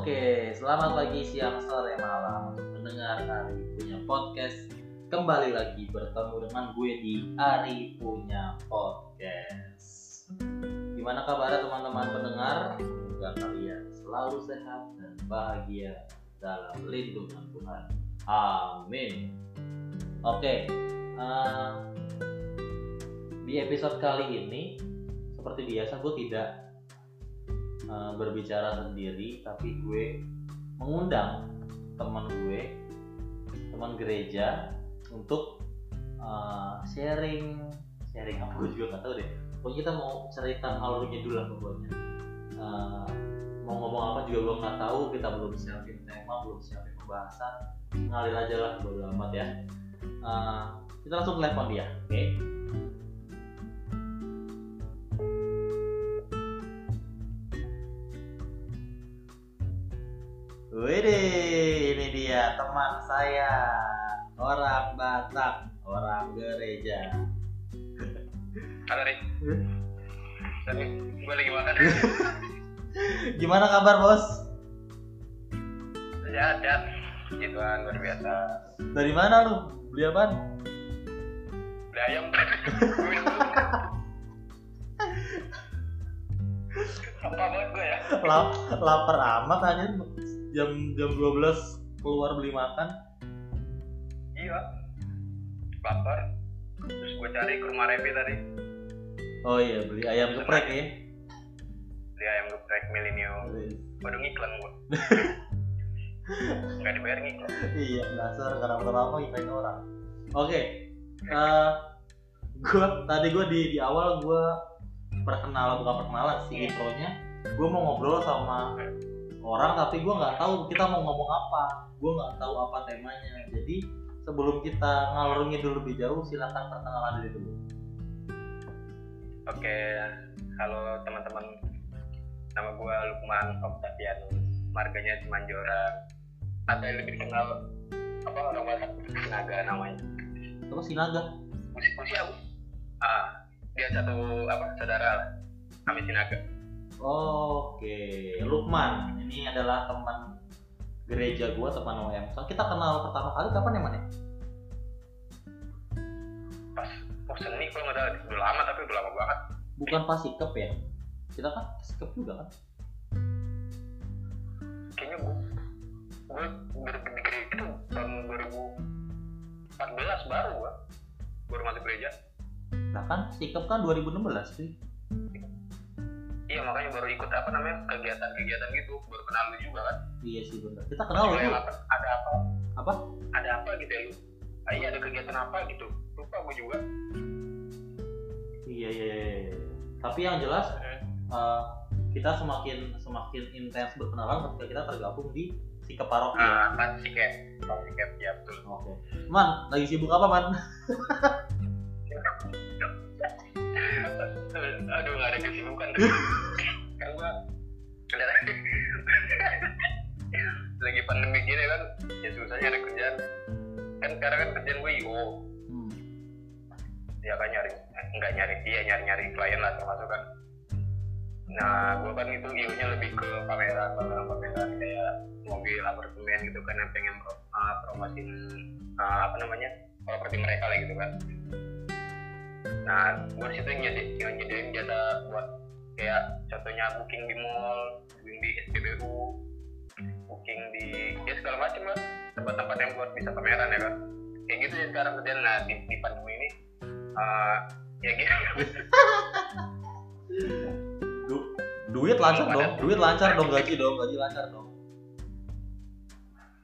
Oke, selamat pagi, siang, sore, malam mendengar Ari punya podcast. Kembali lagi bertemu dengan gue di Ari punya podcast. Gimana kabar teman-teman pendengar? Semoga kalian selalu sehat dan bahagia dalam lindungan Tuhan. Amin. Oke, eh, di episode kali ini seperti biasa gue tidak uh, berbicara sendiri tapi gue mengundang teman gue teman gereja untuk uh, sharing. Sharing apa? Gue juga nggak tahu deh. Pokoknya kita mau cerita alurnya dulu lah pokoknya. Uh, mau ngomong apa juga gue nggak tahu. Kita belum siapin tema belum siapin pembahasan. Ngalir aja lah bodo amat ya. Uh, kita langsung telepon dia oke? okay? Wede, ini dia teman saya, orang Batak, orang gereja. Halo Rik. Tadi gue lagi makan. Gimana kabar bos? Ya ada. Gituan luar biasa. Dari mana lu? Beli apa? Beli ayam. Apa banget gue ya? Lap, lapar amat aja jam jam 12 keluar beli makan. Iya. Lapar. Terus gue cari ke rumah Revi tadi. Oh iya, beli ayam geprek ya. Beli ayam geprek milenium. Waduh ngiklan gue. Gak dibayar ngiklan. iya, dasar karena apa ngiklan orang. Oke. eh gua tadi gua di di awal gua perkenalan bukan perkenalan sih intronya. Gua mau ngobrol sama orang tapi gue nggak tahu kita mau ngomong apa gue nggak tahu apa temanya jadi sebelum kita ngalur ngidul lebih jauh silakan perkenalan diri dulu Oke, halo teman-teman. Nama gue Lukman Octavianus, marganya Semanjora. Atau yang lebih dikenal apa orang Batak Sinaga namanya. terus Sinaga Musik musik aku. Ah, dia satu apa saudara lah. Kami Sinaga. Oke Lukman. Ini adalah teman gereja gue teman OM kita kenal pertama kali kapan ya man ya? Pas oh seni kalau nggak salah udah lama tapi udah lama banget. bukan pas sikep ya? Kita kan sikep juga kan? Kayaknya gue gue berpikir itu tahun 2014 baru gue baru masuk gereja. nah kan sikep kan 2016 sih Iya makanya baru ikut apa namanya kegiatan-kegiatan gitu baru kenal lu juga kan. iya sih bener kita kenal lu apa? Ada apa? apa ada apa gitu ya lu ah, iya ada kegiatan apa gitu lupa gue juga iya iya, iya, iya. tapi yang jelas eh, kita semakin semakin intens berkenalan ketika kita tergabung di sikep paroki ya. ah kan si Ken Bang si Ken ya betul Oke. Man, lagi sibuk apa, Man? Aduh nggak ada kesibukan. Kan gua lagi pandemi gini kan ya susah nyari kerjaan. Kan sekarang kan kerjaan gue IO Hmm. ya kan nyari nggak nyari dia nyari nyari klien lah termasuk kan. Nah gue kan itu IO nya lebih ke pameran pameran pameran kayak mobil apartemen gitu kan yang pengen uh, promosin uh, apa namanya properti mereka lah gitu kan nah gue situ yang nyedi, yang nyediain jasa buat kayak contohnya booking di mall booking di SPBU booking di ya segala macam lah. Tempat-tempat yang buat bisa pameran ya kan kayak gitu ya sekarang kerjaan. Nah di, di pandemi ini uh, ya gitu. Du- duit lancar dong, duit lancar dong, gaji dong, gaji lancar dong.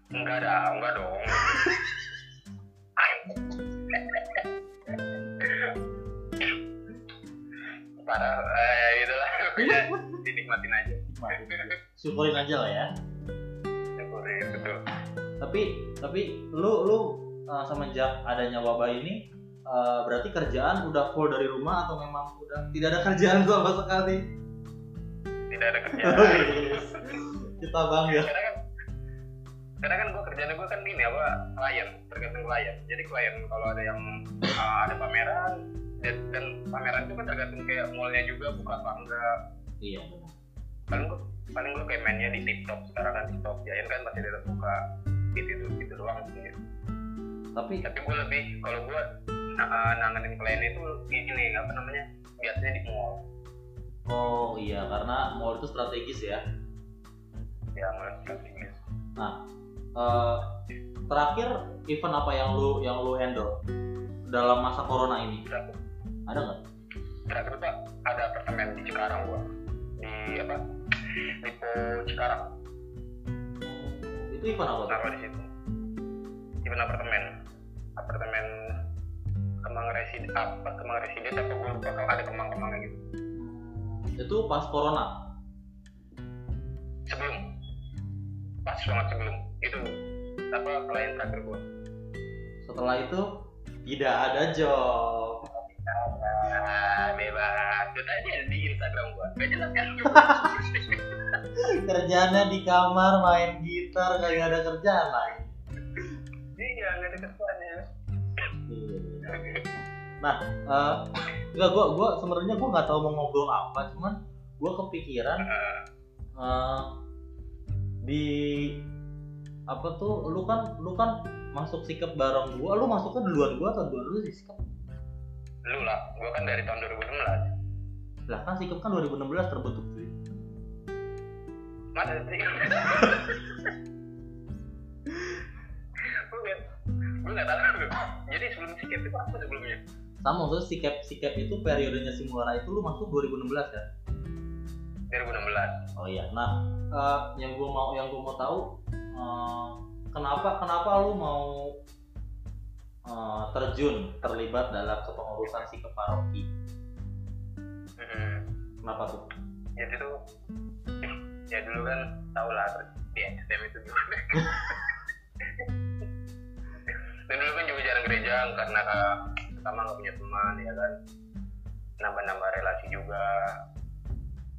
enggak ada enggak dong parah. Eh, gitu lah ya, dinikmatin aja. Syukurin aja lah ya. syukurin betul. Tapi tapi lu lu uh, semenjak adanya wabah ini uh, berarti kerjaan udah full dari rumah atau memang udah tidak ada kerjaan sama sekali? tidak ada kerjaan. Kita bangga. karena kan karena kan gue kerjaan gue kan ini apa klien tergantung klien. Jadi klien kalau ada yang uh, ada pameran dan, dan pameran itu kan tergantung kayak mallnya juga buka apa enggak. Iya paling gue paling gue kayak mainnya di TikTok sekarang kan TikTok Giant kan masih tetap buka. Itu itu itu doang sih. Tapi tapi gue lebih kalau gue na- nanganin klien itu ini apa namanya biasanya di mall. Oh iya karena mall itu strategis ya. Yang strategis. Nah eh, terakhir event apa yang lu yang lu handle dalam masa corona ini? Terakhir ada nggak? Terakhir tuh ada apartemen di Cikarang gua. Di apa? Lipo Cikarang. Itu event apa taruh di situ. Event apartemen. Apartemen kemang residen apa? Kemang residen apa gue lupa kalau ada kemang kemangnya gitu. Hmm, itu pas corona? Sebelum. Pas banget sebelum. Itu apa klien terakhir gua. Setelah itu tidak ada job tadi ada di Instagram gua. Gak jelas kan? Kerjanya di kamar main gitar kayak ada kerjaan lain. Iya nggak ada kesannya nah eh, enggak gua gua sebenarnya gua nggak tahu mau ngobrol apa cuman gua kepikiran eh, di apa tuh lu kan lu kan masuk sikap bareng gua lu masuknya duluan gua atau duluan lu sih sikap? Lu lah gua kan dari tahun 2016 lah kan sikap kan 2016 terbentuk cuy Mana sih? gue gak, tahu. Jadi sebelum sikap itu apa sebelumnya? sama maksudnya sikap sikap itu periodenya Simulana itu lu masuk 2016 kan 2016. oh iya nah eh, yang gua mau yang gua mau tahu eh, kenapa kenapa lu mau eh, terjun terlibat dalam kepengurusan sikap paroki Hmm. kenapa tuh Jadi tuh, ya dulu kan tau lah di STM itu gimana. Dan dulu kan juga jarang gereja karena pertama nggak punya teman ya kan, nambah-nambah relasi juga.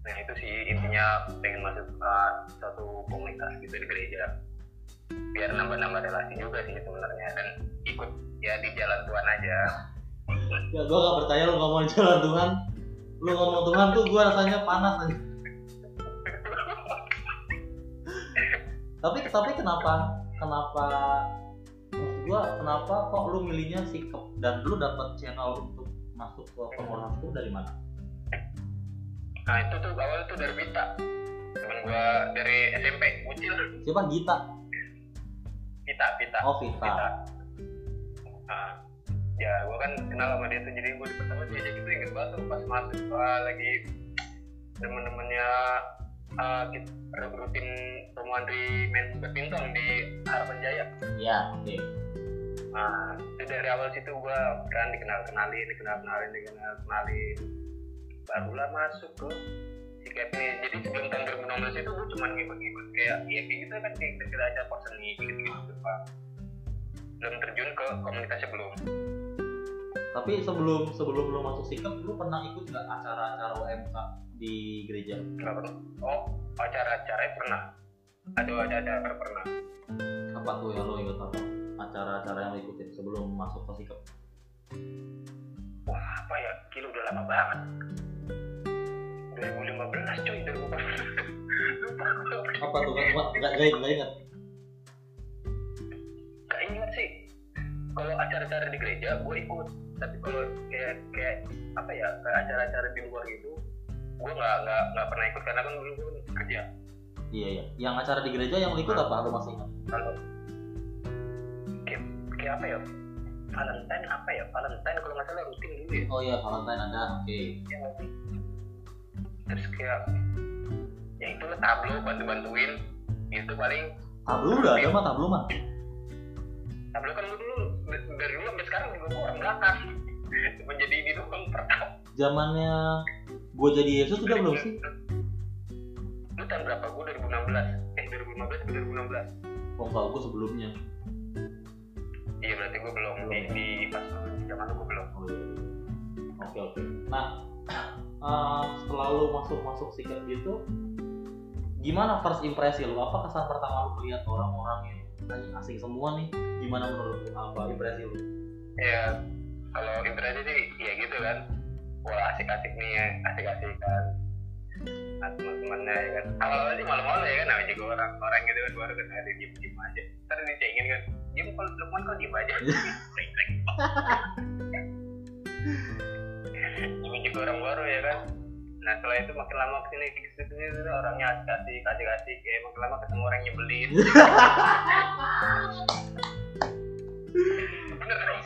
Nah itu sih intinya pengen masuk ke satu komunitas gitu di gereja biar nambah-nambah relasi juga sih sebenarnya dan ikut ya di jalan Tuhan aja ya gua gak percaya lu ngomong jalan Tuhan lu ngomong Tuhan tuh gua rasanya panas aja. Tapi tapi kenapa kenapa maksud gua kenapa kok lu milihnya sikap dan lu dapat channel untuk masuk ke pengolahan itu dari mana? Nah itu tuh awalnya tuh dari Bita temen gua dari SMP Ucil. Siapa? Gita? Vita Vita. Oh Vita. Vita. Nah, ya gua kan kenal sama dia tuh jadi gua di pertama diajak itu inget banget tuh pas masuk gua lagi temen-temennya uh, kita rutin Romo Andri main badminton di Harapan Jaya ya oke Nah, itu dari awal situ gua kan dikenal kenalin, dikenal kenalin, dikenal kenalin. Barulah masuk ke si ini. Jadi sebelum tahun 2016 itu gua cuma ngikut-ngikut kayak ya kayak gitu kan kayak kita aja seni gitu-gitu gitu pak. Belum terjun ke komunitasnya belum. Tapi sebelum sebelum lu masuk sikap lu pernah ikut nggak acara-acara UMK di gereja Nggak pernah. Oh, acara-acaranya pernah. Ada ada acara pernah. apa tuh yang lu ikut apa acara-acara yang lu ikutin sebelum masuk ke sikap Wah apa ya? Gila udah lama banget. 2015 cuy, 2015. Lupa apa tuh nggak nggak nggak nggak ingat gak ingat sih kalau acara-acara di gereja gue ikut. Tapi kalau kayak kayak apa ya kayak acara-acara di luar gitu gue nggak nggak nggak pernah ikut karena kan dulu gue kerja. Iya iya. Yang acara di gereja yang lu ikut apa? Lu masih ingat? Kalau kayak kayak apa ya? Valentine apa ya? Valentine kalau nggak salah rutin dulu ya. Oh iya Valentine ada. Oke. Ya nggak sih? terus kayak ya itu tablo bantu bantuin itu paling tablo udah ada mah tablo mah. Tablo kan dulu dari dulu sampai sekarang juga gue orang belakang menjadi ini doang pertama. Zamannya gua jadi Yesus udah belum sih? Lu tahun berapa? Gue 2016 Eh 2015 ke 2016 oh enggak gua sebelumnya. Iya berarti gue belum. Di, di pas di zaman gue belum. Oh iya. Oke oke. Nah eh, setelah lu masuk masuk sikap gitu gimana first impresi lu? Apa kesan pertama lu melihat orang-orang yang asing semua nih. Gimana menurut lu apa impresi lu? Ya kalau impresi sih ya gitu kan. Wah asik-asik nih ya Asik-asik kan nah teman-temannya ya kan. Awal-awal sih malu-malu ya kan namanya juga orang orang gitu kan baru kan ada diem diem aja. Ntar dicengin kan diem kalau Lukman kok diem aja. Ini juga orang baru ya kan nah setelah itu makin lama ke sini ke sini ke sini orangnya asik asik asik asik kayak makin lama ketemu orang nyebelin. Bener dong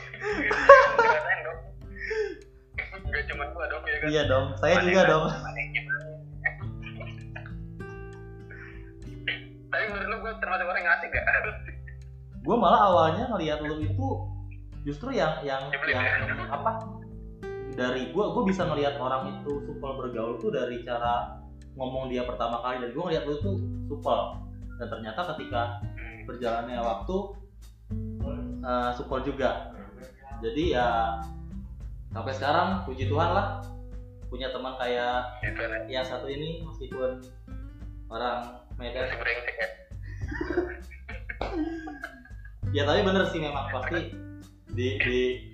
Gak cuma gua dong ya kan? Iya dong saya Ada juga yang- dong. yang tapi menurut lu gue termasuk orang yang asik gak? gue malah awalnya ngelihat lu itu justru yang yang yang ya? apa dari gue gue bisa ngelihat orang itu supel bergaul tuh dari cara ngomong dia pertama kali dan gue ngelihat lu tuh supel. Dan ternyata ketika berjalannya waktu eh, supel juga. Jadi ya sampai sekarang puji Tuhan lah. Punya teman kayak yang satu ini meskipun orang Medan ya? Ya tapi bener sih memang pasti di di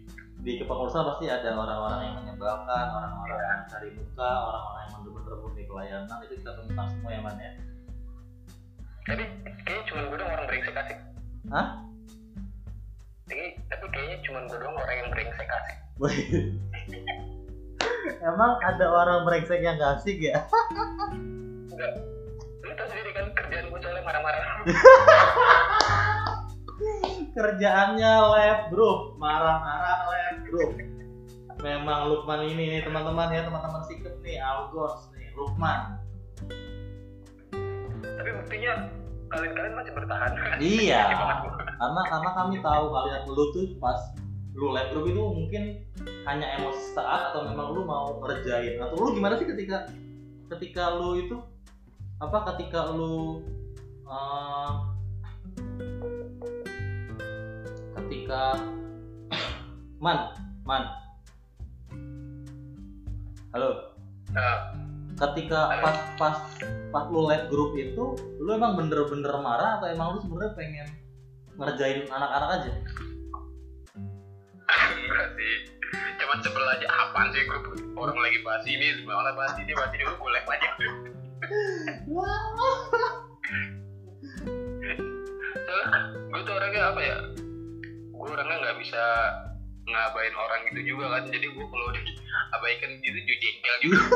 di kepengurusan pasti ada orang-orang yang menyebalkan orang-orang yang cari muka orang-orang yang bener-bener murni pelayanan. Itu kita temukan semua ya man ya. Tapi kayaknya cuma gue doang orang brengsek asik. Hah? Tapi, tapi kayaknya cuma gue doang orang yang brengsek asik. Emang ada orang brengsek yang gak asik ya? Enggak. Lu tau sendiri kan kerjaan gue soalnya marah-marah kerjaannya lab group marah-marah lab group memang Lukman ini nih teman-teman ya teman-teman sikep nih Algos nih Lukman. Tapi buktinya kalian-kalian masih bertahan. Iya. Karena karena kami tahu kalian lu tuh pas lu lab group itu mungkin hanya emosi saat atau memang lu mau ngerjain. Atau lu gimana sih ketika ketika lu itu apa ketika lu eh, ketika man man. Halo. Nah, ketika pas pas pas lu live grup itu lu emang bener-bener marah atau emang lu sebenarnya pengen ngerjain anak-anak aja? Enggak sih. Cuman sebel aja apaan sih grup orang lagi bahas ini? Malah bahas ini bahas ini gue lek aja soalnya gue tuh orangnya apa ya gue orangnya nggak bisa ngabain orang gitu juga kan. Jadi gue kalau diabaikan gitu jengkel juga.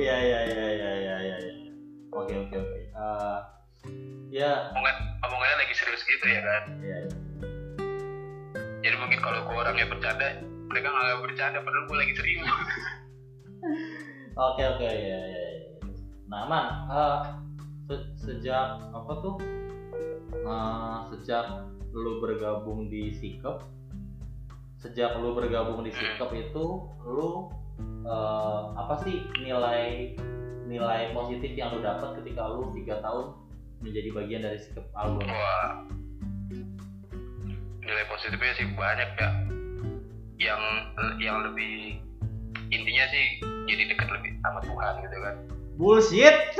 Iya iya iya iya iya iya iya. oke oke oke. Eh, ya. Omongan omongannya lagi serius gitu ya kan? Iya iya. jadi mungkin kalau gue orangnya bercanda mereka nggak bercanda padahal gue lagi serius. Oke oke iya iya iya. nah man eh, se- sejak apa tuh? Eh, sejak lu bergabung di Sikep sejak lu bergabung di Sikep itu lu eh, apa sih nilai nilai positif yang lu dapat ketika lu tiga tahun menjadi bagian dari Sikep album? Wah. Nilai positifnya sih banyak ya yang yang lebih intinya sih jadi dekat lebih sama Tuhan gitu kan. Bullshit!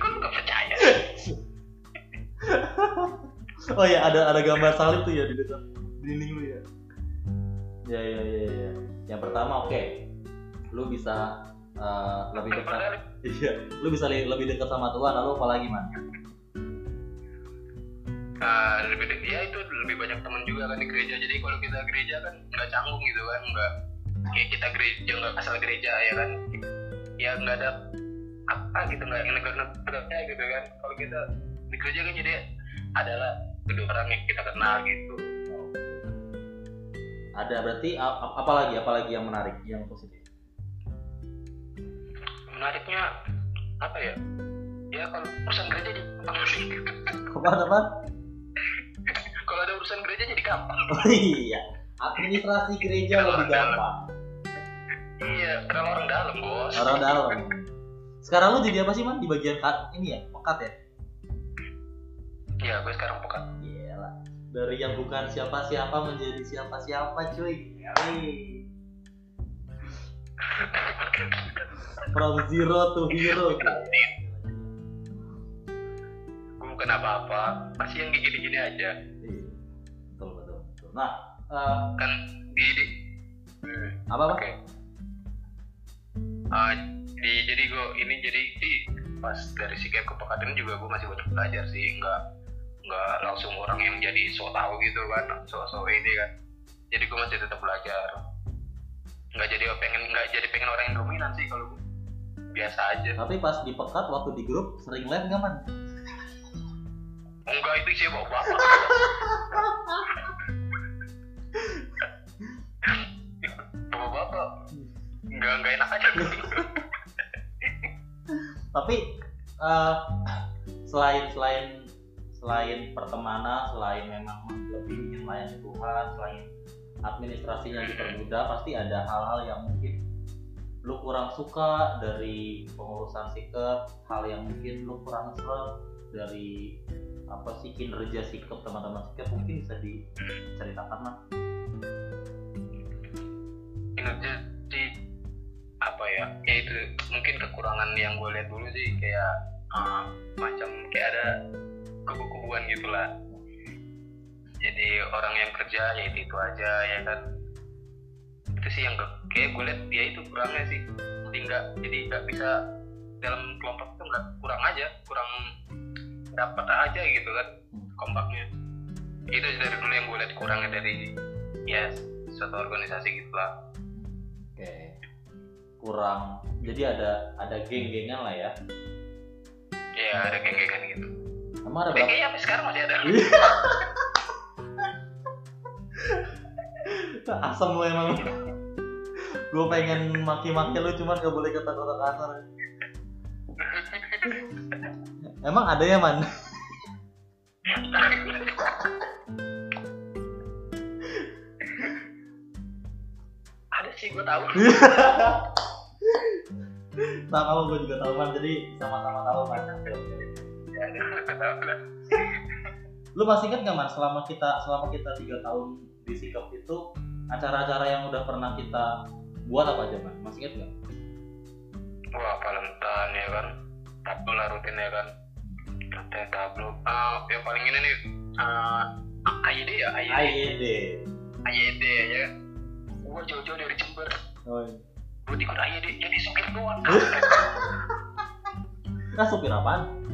Kok oh ya ada ada gambar salib tuh ya di dekat dinding lu ya ya ya ya ya yang pertama oke lu bisa eh, lebih dekat iya lu bisa li- lebih dekat sama Tuhan lalu apa lagi man Nah, lebih dek- ya itu lebih banyak teman juga kan di gereja. Jadi kalau kita gereja kan nggak canggung gitu kan, nggak kayak kita gereja nggak asal gereja ya kan. Ya nggak ada apa gitu nggak yang negara-negaranya gitu kan. Kalau kita di gereja kan jadi adalah kedua orang yang kita kenal gitu. ada berarti a- a- apa lagi apa lagi yang menarik yang positif Menariknya apa ya? Ya kalau urusan gereja jadi gampang sih. apa apa kalau ada urusan gereja jadi gampang. oh iya administrasi gereja lebih gampang Iya, karena orang dalam bos. orang dalam sekarang lu jadi apa sih man di bagian kat- ini ya pekat ya Iya, gue sekarang pekat. Iyalah. Dari yang bukan siapa-siapa menjadi siapa-siapa cuy. From zero to hero. Gue bukan apa-apa, masih yang gini-gini aja. Iya. Betul betul. betul. Nah, eh, Kan di, di apa apa? Oke. Ah, di jadi gue ini jadi di pas dari si ke Pekaten juga gue masih banyak belajar sih nggak nggak langsung orang yang jadi so tahu gitu kan so so ini kan. Jadi gue masih tetap belajar. Nggak jadi pengen nggak jadi pengen orang yang dominan sih kalau gue biasa aja. Tapi pas di pekat waktu di grup sering live nggak man? enggak itu sih bawa bapak. Bawa bapak. Nggak nggak enak aja. Tapi eh, selain selain selain pertemanan, selain memang lebih ingin melayani Tuhan, selain administrasinya dipermudah, pasti ada hal-hal yang mungkin lu kurang suka dari pengurusan sikap, hal yang mungkin lu kurang serap dari apa sih kinerja sikap teman-teman sikap mungkin bisa diceritakan mas. Kinerja sih apa ya ya itu mungkin kekurangan yang gue lihat dulu sih kayak eh, macam kayak ada kubu-kubuan gitulah. Jadi orang yang kerja ya itu itu aja ya kan? Itu sih yang ke- kayak gue lihat dia itu kurangnya sih. Jadi nggak jadi nggak bisa dalam kelompok itu nggak kurang aja kurang dapat aja gitu kan kompaknya. Itu dari dulu yang gue lihat kurangnya dari ya suatu organisasi gitu lah oke. Kurang jadi ada ada geng-gengan lah ya. Ya ada geng-gengan gitu emang ada berapa kayaknya sampai sekarang masih ada. Asem lu emang. Gue pengen maki-maki lu cuman gak boleh kata-kata kasar. Emang ada ya man? Ada sih gue tahu. Nah kamu gue juga tahu man. Jadi sama-sama tahu man lu masih ingat gak man selama kita selama kita tiga tahun di sikap itu acara-acara yang udah pernah kita buat apa aja man masih ingat gak wah Valentine ya kan? Tablo lah rutin ya kan? Rutin tablo Ah, yang paling ini nih ah, AYD ya AYD AYD AYD ya. Gue jauh-jauh dari Jember. Oh, iya. gue ikut AYD jadi supir doang. Nah supir apaan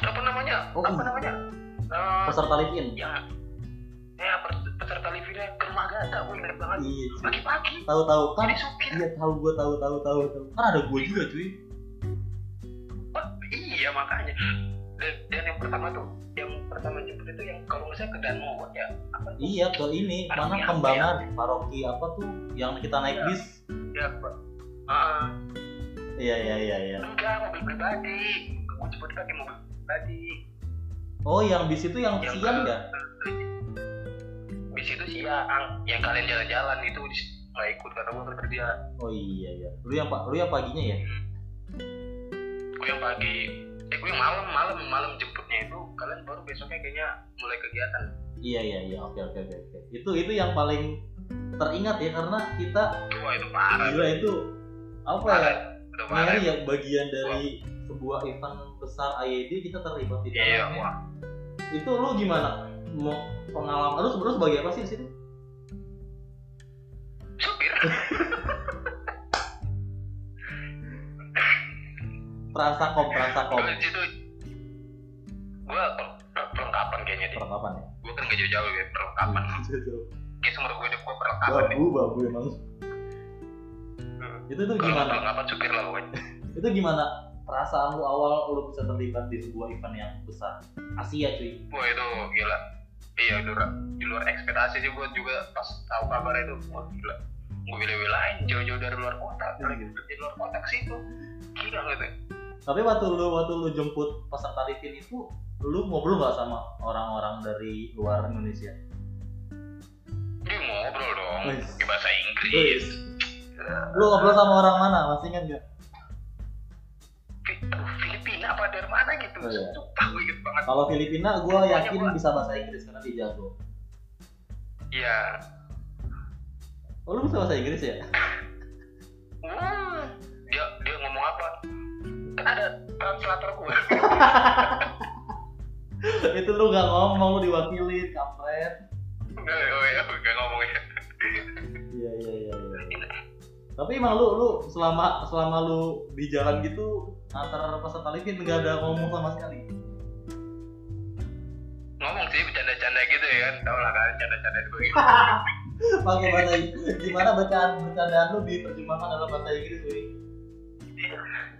apa namanya? Oh, apa iya. namanya? Ah, peserta live in ya ya peserta livinnya ke rumah gata gue inget banget. Iya cuy. pagi-pagi. Tahu tahu kan iya tahu gue tahu tahu tahu tahu. Kan ada gue juga cuy. Wah, iya makanya. Dan, dan yang pertama tuh yang pertama jemput itu yang kalau nggak salah ke Danmogot ya. Apa tuh? Iya ke ini. Paroki mana kembangan paroki apa tuh yang kita naik Iya. bis? Ya Pak. Ah, iya iya iya iya. Enggak mobil pribadi. Gue jemput pakai mobil pribadi oh yang bis itu yang Yang siang ya? Bis itu siang. Yang kalian jalan-jalan itu nggak ikut karena gue kerja. Oh iya iya. Lu yang pak lu yang paginya ya? Gue yang pagi. Eh gue yang malam malam malam jemputnya itu kalian baru besoknya kayaknya mulai kegiatan. Iya iya iya. Oke oke oke oke. itu itu yang paling teringat ya karena kita wah itu parah. Gila itu apa ya? Parah. Parah. Mary yang bagian dari sebuah event besar IED kita terlibat di iya dalamnya. wah. Itu lu gimana? Mau pengalaman lu sebenarnya sebagai apa sih di situ supir. Gue di situ gue perlengkapan kayaknya deh perlengkapan ya? Gue kan gak jauh-jauh ya perlengkapan. Jauh-jauh. kayak seumur gue hidup gue perlengkapan babu babu emang. Itu tuh gimana? perlengkapan supir lah pokoknya. Itu gimana perasaan lu awal lu bisa terlibat di sebuah event yang besar Asia cuy. Wah itu gila. Iya itu Ra. di luar ekspektasi sih buat juga pas tahu kabar itu. Wah gila. Gue bela-belain jauh-jauh dari luar kota Iya. dari luar kota ke situ. Gila gitu. Tapi waktu lu waktu lu jemput peserta Livin itu lu ngobrol nggak sama orang-orang dari luar Indonesia? Dia ngobrol dong di bahasa Inggris. Lu ngobrol sama orang mana? Masih ingat gak Filipina apa dari mana gitu. Oh, iya. sumpah gue inget banget. Kalau Filipina gue yakin gua- bisa bahasa Inggris karena dia jago. Iya. Oh lu bisa bahasa Inggris ya? Wah, dia dia ngomong apa? Kan ada translator gue itu lu gak ngomong lu diwakilin kampret. Oh iya gak ngomong ya. Iya iya iya iya Tapi emang lu lu selama selama lu di jalan gitu antar peserta Livin nggak ada ngomong sama sekali. ngomong sih bercanda-canda gitu ya kan tau lah kan canda-canda gue gitu Pakai bahasa gimana bacaan bercandaan lu diterjemahkan dalam bahasa Inggris, Wi?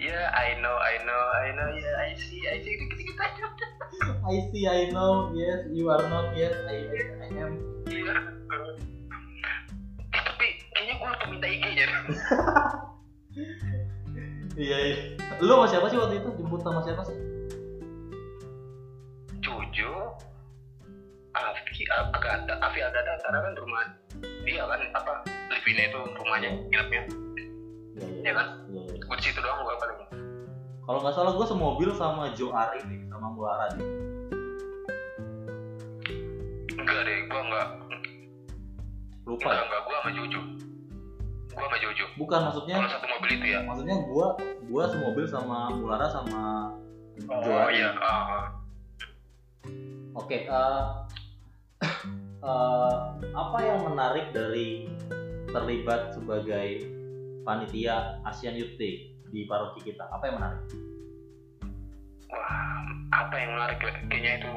ya I know I know I know ya I see I see dikit-dikit aja I see, I know, yes, you are not, yes, I, I, I am. Iya. Minta IG-nya Iya, iya. Lu sama siapa sih waktu itu? Jemput sama siapa sih? Jojo Afi Agata Afi Agata karena kan rumah dia kan apa Livina itu rumahnya nginepnya Iya, Iya kan? Iya, iya. gue situ doang gue paling Kalau nggak salah gue semobil sama Jo Ari nih, sama Muara nih. enggak deh gue enggak Lupa enggak ya? enggak gue sama Jojo gue sama Jojo Bukan maksudnya, kalau satu mobil itu ya maksudnya gua gua semobil sama Mulara sama oh Ari. iya ah. Oke, eh, eh, apa yang menarik dari terlibat sebagai panitia Asian Youth Day di paroki kita? Apa yang menarik? wah apa yang menarik ya? kayaknya itu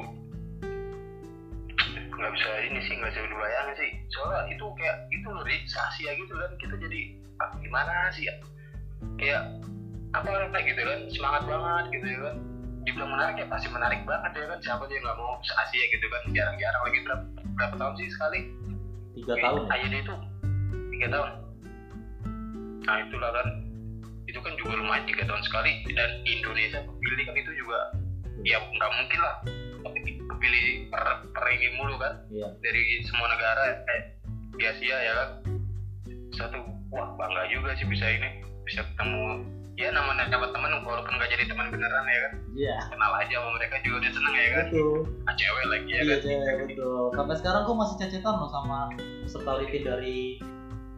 nggak bisa ini sih nggak bisa dibayangin sih. Soalnya itu kayak itu loh Asia gitu kan. Kita jadi ah, gimana sih ya? Kayak apa kayak gitu kan. Semangat banget gitu ya kan. Dibilang menarik ya pasti menarik banget ya kan. Siapa dia nggak mau Asia gitu kan. Jarang-jarang lagi berapa, berapa tahun sih sekali? Tiga tahun ya? AYD itu tiga tahun. Nah itulah kan. Itu kan juga lumayan tiga tahun sekali. Dan Indonesia kepilih kan itu juga ya nggak mungkin lah. Tapi kepilih per, per ini mulu kan Iya. dari semua negara eh di Asia ya kan satu wah bangga juga sih bisa ini bisa ketemu ya namanya dapat teman walaupun nggak jadi teman beneran ya kan Iya. kenal aja sama mereka juga udah seneng ya kan Betul. ah, cewek lagi ya Iya, kan cewek, betul. Sampai sekarang gua masih cecetan loh sama peserta dari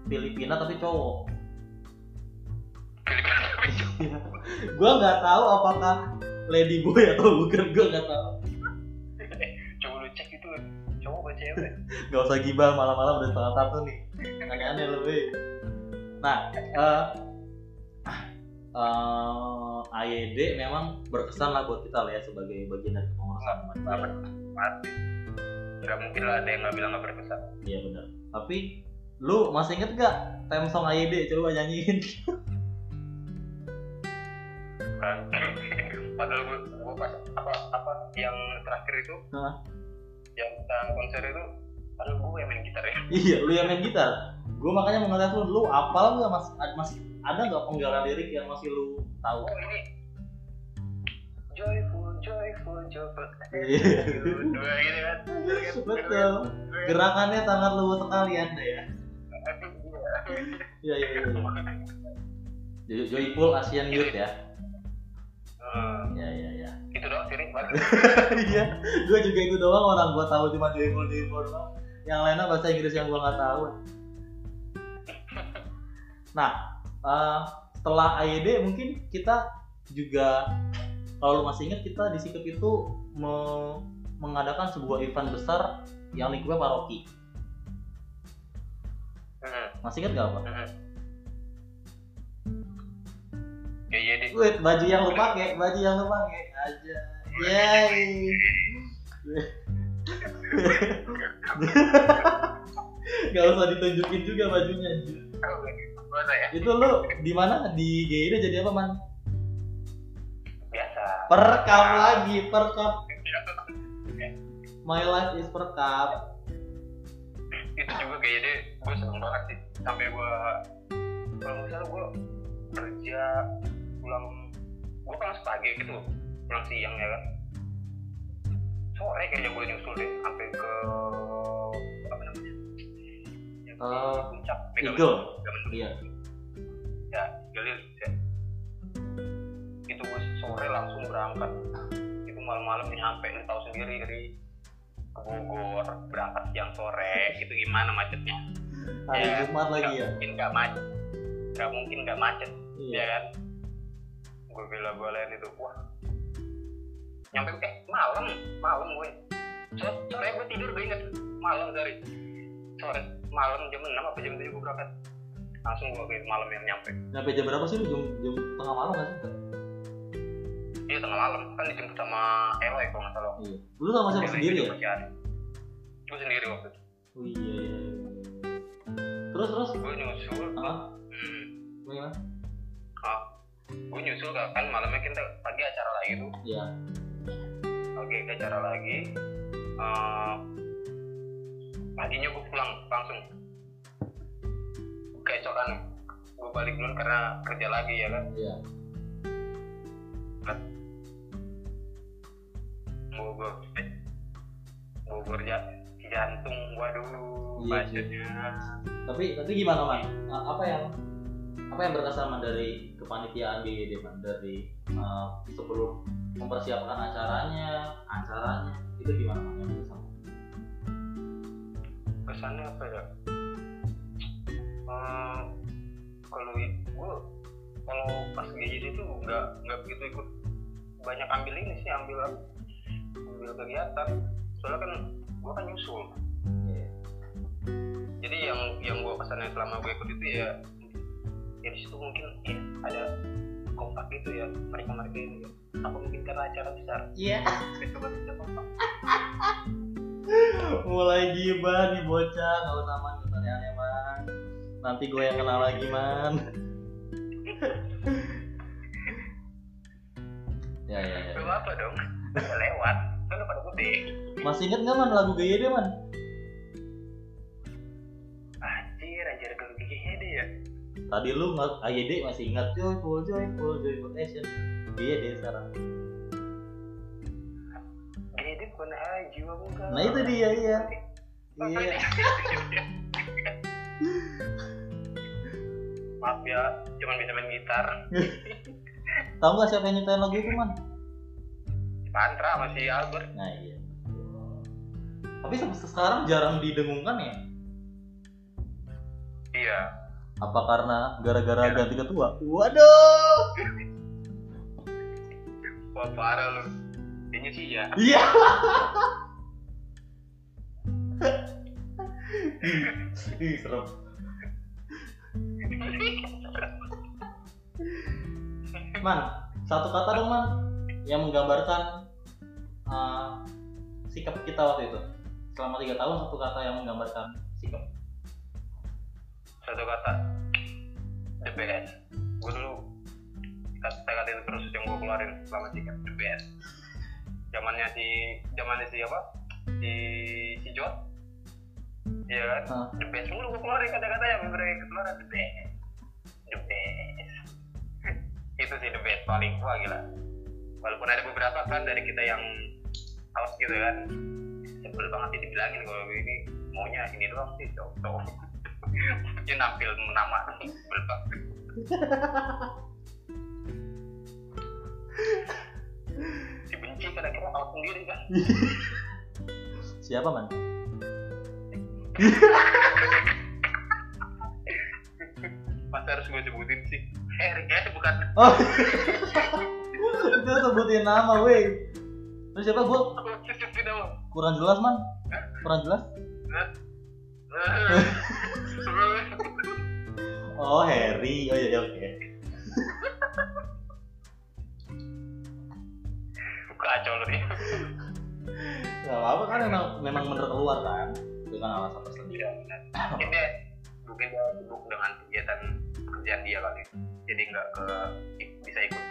Filipina tapi cowok. Filipina tapi cowok. Gua nggak tahu apakah lady boy atau bukan gua nggak tahu. Cewek Gak usah gibah malam-malam udah setengah satu nih. Aneh-aneh lebih. Nah, eh eh, AYD memang berkesan lah buat kita lah ya sebagai bagian dari pengurusan Banget. nggak mungkin lah ada yang nggak bilang nggak berkesan Iya benar. Tapi lu masih inget gak theme song AYD coba nyanyiin? kan padahal gue gue pas apa apa yang terakhir itu? Yang kita konser itu padahal gue yang main gitar ya iya, lu yang main gitar. Gue makanya mau ngeliat lu, lu apal nggak mas, masih ada nggak penggalan lirik yang masih lu tahu? oh ini joyful joyful joyful Iya. dua gitu kan Betul. Gerakannya sangat luwes sekali anda ya. Iya iya iya. Joy- Joyful Asian Youth ya. Hmm, Iya iya iya. Itu doang sih. Iya, gue juga itu doang orang gue tahu cuma Joyful Joyful doang. Yang lainnya bahasa Inggris yang gue nggak tahu. Nah, eh, setelah AYD mungkin kita juga kalau lu masih ingat kita di Sikep itu me- mengadakan sebuah event besar yang lingkupnya paroki. Hmm, Masih ingat gak apa? Ya iya deh Wait, baju yang lu pakai, baju yang lu pakai aja. Yeay. Gak usah ditunjukin juga bajunya. anjir. Ya Itu lu di mana? Di GID jadi apa, Man? biasa Perkap lagi, perkap. My life is perkap. itu juga deh gue seneng banget sih sampai gue kalau salah gue kerja pulang gue pulang pagi gitu pulang siang ya kan sore kayaknya gue nyusul deh sampai ke apa namanya yang Eh, puncak Eagle. Iya. ya Eagle ya. itu gue sore langsung berangkat itu malam-malam nyampe lu tahu sendiri dari ke Bogor berangkat siang sore itu gimana macetnya Hari Ya, Jumat lagi ya. mungkin nggak macet nggak mungkin nggak macet Iya. ya kan gue bela belain itu wah. Nyampe eh malam malam gue sore, sore gue tidur gue inget malam dari sore malam jam 6 apa jam 7 gue berangkat. Langsung gue ke malam yang nyampe. Nyampe jam berapa sih lu? Jam, jam tengah malam sih? iya tengah malam. Kan dijemput sama Eloy kalau nggak salah. Iya. Lu sama siapa? Sendiri ya? gue sendiri waktu itu. Oh iya, iya, iya. Terus terus? gue nyusul Ah, hmm, gimana? ah, gue nyusul kan kan malamnya kita pagi acara lagi tuh. Iya. oke ke acara lagi. Eh, paginya gue pulang langsung. Keesokan gue balik dulu karena kerja lagi ya kan? Iya. Bogor. Bogor ya jantung waduh Iya, macetnya Tapi tapi gimana man? Apa yang apa yang berkesan Man, dari kepanitiaan GGD man dari uh, sebelum mempersiapkan acaranya, acaranya itu gimana man yang berkesan? kesannya apa ya? Eh, kalau gue kalau pas GJD itu nggak nggak begitu ikut. Banyak ambil ini sih ambil ambil kegiatan. Soalnya kan gue kan nyusul. Iya. jadi yang yang gue kesannya selama gue ikut itu ya ya di situ mungkin ya, ada kompak gitu ya mereka mereka ini ya. apa mungkin karena acara besar Iya. kita coba bisa kompak Mulai gibah nih bocah, nggak usah aneh man. Nanti gue yang kenal lagi man. ya ya ya. Gak apa dong udah lewat kan udah pada gede Masih inget nggak man lagu GGD man? Tadi lu nggak AYD masih ingat joyful joyful joyful action. GGD sekarang. GGD bukan ah, jiwa bukan Nah itu dia iya. Iya. maaf ya cuman bisa main gitar Tahu nggak siapa yang nyiptain lagu itu man? Pantra masih Albert Nah iya. Tapi sampai sekarang jarang didengungkan ya? iya Apa karena gara-gara ganti ketua? Waduh. wah parah lu kayaknya sih ya Iya. Ih, serem. Man, satu kata dong man yang menggambarkan uh, sikap kita waktu itu. Selama tiga tahun satu kata yang menggambarkan sikap. Satu kata. The best gue dulu kata kata itu terus yang gue keluarin selama sih the best zamannya si zamannya si apa? Si si Jot iya kan? Hah. the best mulu gue keluarin kata-kata yang bener keluaran the best the best itu sih the best paling wah gila. Walaupun ada beberapa kan dari kita yang awas gitu kan. Sebel banget sih dibilangin kalau ini maunya ini doang sih cowok dia nampil nama dibenci kan akhirnya awas sendiri kan Siapa man? masa harus gue sebutin sih Harry eh bukan Oh. Itu sebutin nama, weh. Terus siapa dong kurang jelas man? Kurang jelas? Oh Harry, oh iya iya, oke. kacau lu nih Gak apa-apa kan memang memang bener keluar kan dengan alasan tersendiri. Benar. mungkin dia mungkin dia sibuk dengan kegiatan pekerjaan dia kali jadi nggak ke bisa ikut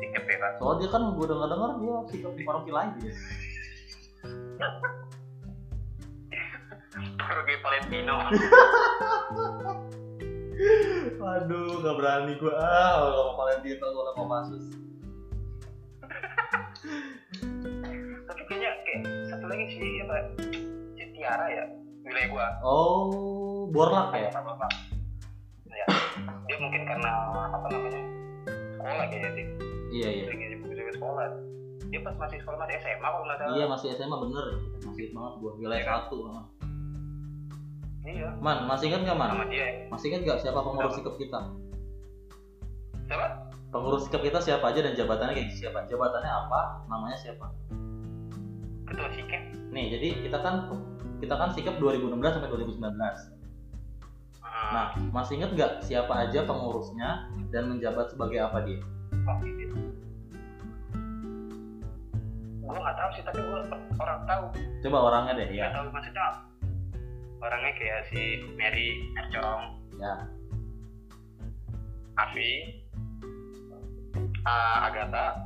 sikap ya kan Soalnya dia kan gue denger dengar dia sikap di paroki lain dia. Jorge Valentino Aduh, gak berani gue ah kalau mau Valentino kalau mau Pasus. tapi kayaknya kayak satu lagi sih apa si Tiara ya wilayah gua Oh, Borlak ya? apa ya dia mungkin karena apa namanya sekolah kayaknya sih Iya iya. lagi sibuk sekolah dia pas masih sekolah masih SMA kalau nggak salah Iya masih SMA bener, masih banget gue wilayah Iya kan? satu. Man. Iya man, masih inget gak man? sama dia Masih inget gak siapa pengurus sikap kita? siapa Pengurus sikap kita siapa aja dan jabatannya kayak siapa? Jabatannya apa? Namanya siapa? ketua sikap Nih, jadi kita kan kita kan sikap 2016 sampai 2019. Ah, Nah, masih inget nggak siapa aja pengurusnya dan menjabat sebagai apa dia? gue nggak tahu sih tapi gue orang tahu Coba orangnya deh nggak ya. tahu maksudnya orangnya kayak si Mary Ercong Ya. Avi. Uh, Agatha.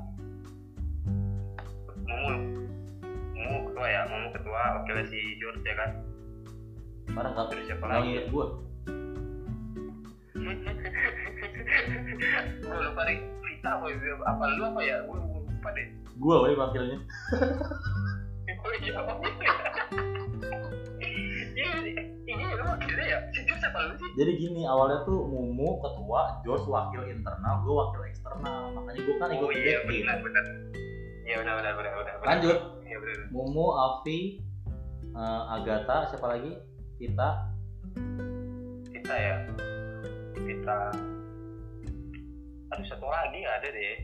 Mumu. Mumu ketua ya Mumu ketua wakilnya si George ya kan? Parah nggak? Terus siapa lagi? inget gue. gue lupa nih Vita apa ya apa lu apa ya? Gue lupa deh. Gue woi wakilnya. oh iya lu ya si George siapa lu sih Jadi gini awalnya tuh Mumu ketua, George wakil internal, gue wakil eksternal. Makanya gue kan ikut oh iya benar benar iya benar benar benar benar. Lanjut. iya benar Mumu, Alfi, eh, Agatha, siapa lagi? Kita. kita ya kita aduh satu lagi ada deh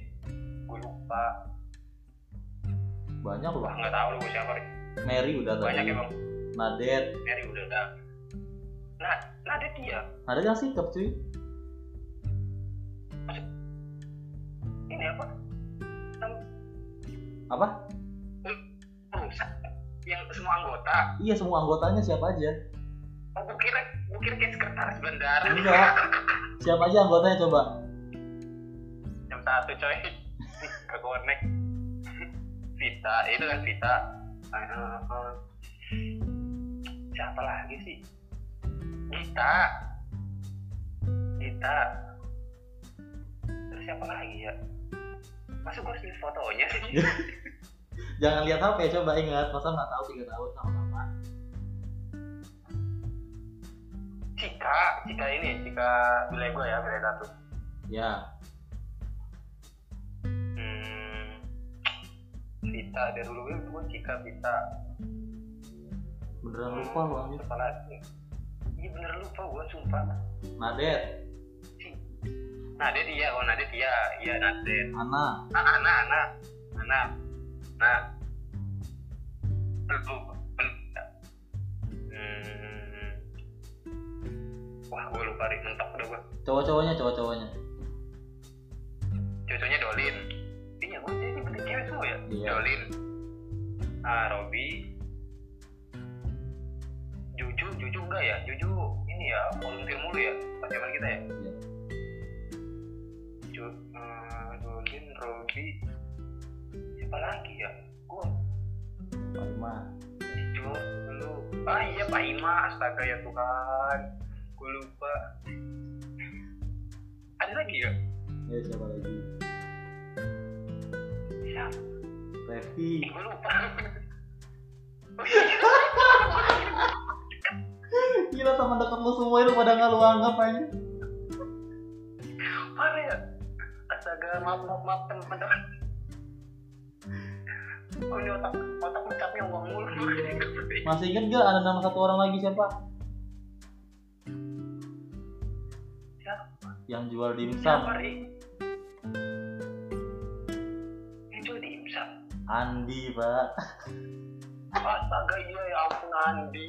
gue lupa Banyak loh. Nggak tahu lu siapa Mary udah banyak tadi. emang Nadet. Mary udah udah nah ada dia Nadet yang sikap cuy. ini apa Apa? perusak yang semua anggota Iya semua anggotanya siapa aja? oh gue kira gue kira kayak sekretaris bandara Enggak. Siapa aja anggotanya coba? jam satu coy ke connect Vita itu kan Vita siapa lagi sih. Gita Gita terus siapa lagi ya? Masa gue harus lihat fotonya sih? Jangan lihat HP coba ingat. Masa nggak tahu tiga tahun sama-sama. Cika Cika ini Cika wilayah gue ya wilayah satu Ya. hmm, Vita dari dulu gue Cika Vita Beneran lupa lu anjir. Lagi? Iya bener lupa gue sumpah. Nadet, Nadet iya, oh Nadet iya, iya Nadet. Ana, Nah, Ana, Ana, Ana, nah. Hmm. Wah, gue lupa nih, mentok udah gue. cowok-cowoknya cowok-cowoknya. Cocoknya Dolin. Iya, gue jadi bener cewek semua ya. Iya. Dolin. Ah, Robi. Juju, Juju enggak ya? Juju ini ya, volunteer mulu ya, pas zaman kita ya. Iya. Ju, Dolin, Robi, siapa lagi ya? Gua Pak Ima. Ju, dulu. Ah iya Pak Ima, astaga ya Tuhan. Gue lupa. Ada lagi ya? Ya siapa lagi? Siapa? Revi. Gue lupa. Gila teman dekat lu semua itu pada nggak lu anggap aja. Mana ya? Astaga, maaf, maaf, maaf teman-teman. Oh ini otak, otak mencapnya uang mulu. Masih inget gak ada nama satu orang lagi siapa? Siapa? Yang jual dimsum. Siapa, Ri? Ini juga dimsum. Andi, Pak. Astaga iya ya ampun Andi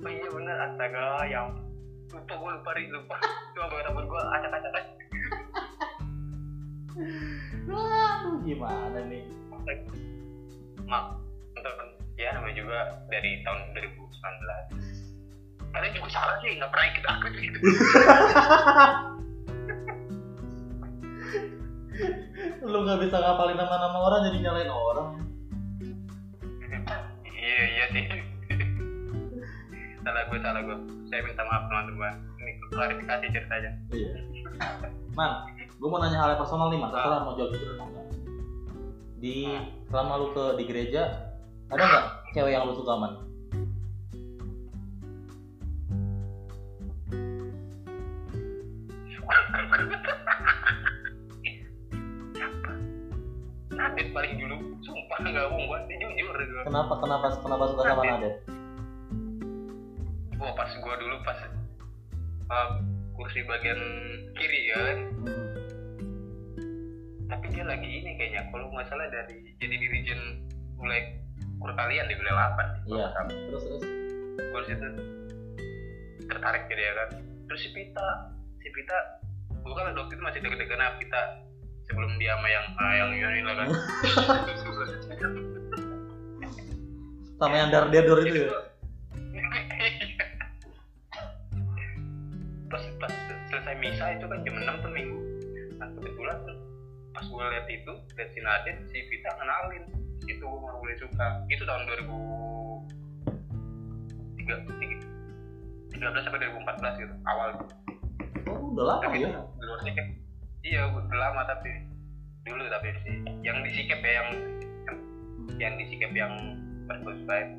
Oh iya bener. Astaga ya ampun. Lupa gue lupa Ri lupa. Gue temen gue acak-acak acak Aduh, gimana nih? Teman ya namanya juga dari tahun 2019 Kalian juga salah sih nggak pernah ikut aku gitu Lu nggak bisa ngapalin nama-nama orang jadi nyalain orang. Iya iya sih Salah gue salah gue Saya minta maaf teman-teman Ini klarifikasi ceritanya Iya. Man, gue mau nanya hal yang personal nih, Man. Terserah mau jawab jujur atau enggak. Di selama lu ke di gereja, ada nggak cewek yang lu suka, Man? Nadit paling dulu Sumpah nggak bohong gue jujur Kenapa kenapa kenapa suka sama Nadet? Wah pas gua dulu pas uh, kursi bagian kiri ya kan? Tapi dia lagi ini kayaknya kalau nggak salah dari jadi dirijen mulai perkalian di wilayah 8 Iya. Terus terus. gue situ tertarik gitu ya kan? Terus si Pita si Pita gue kan waktu itu masih deg-degan sama Pita sebelum dia sama yang uh, yang ini lah kan. Sama yang dar dedor itu ya si Nadine si Vita kenalin. Itu gue baru mulai suka. Itu tahun 2003 13 sampai 2014 gitu awal. Oh udah lama tapi ya? di luar sikap. Iya udah lama tapi dulu tapi sih yang di sikap ya yang yang, yang di sikap yang bersuspek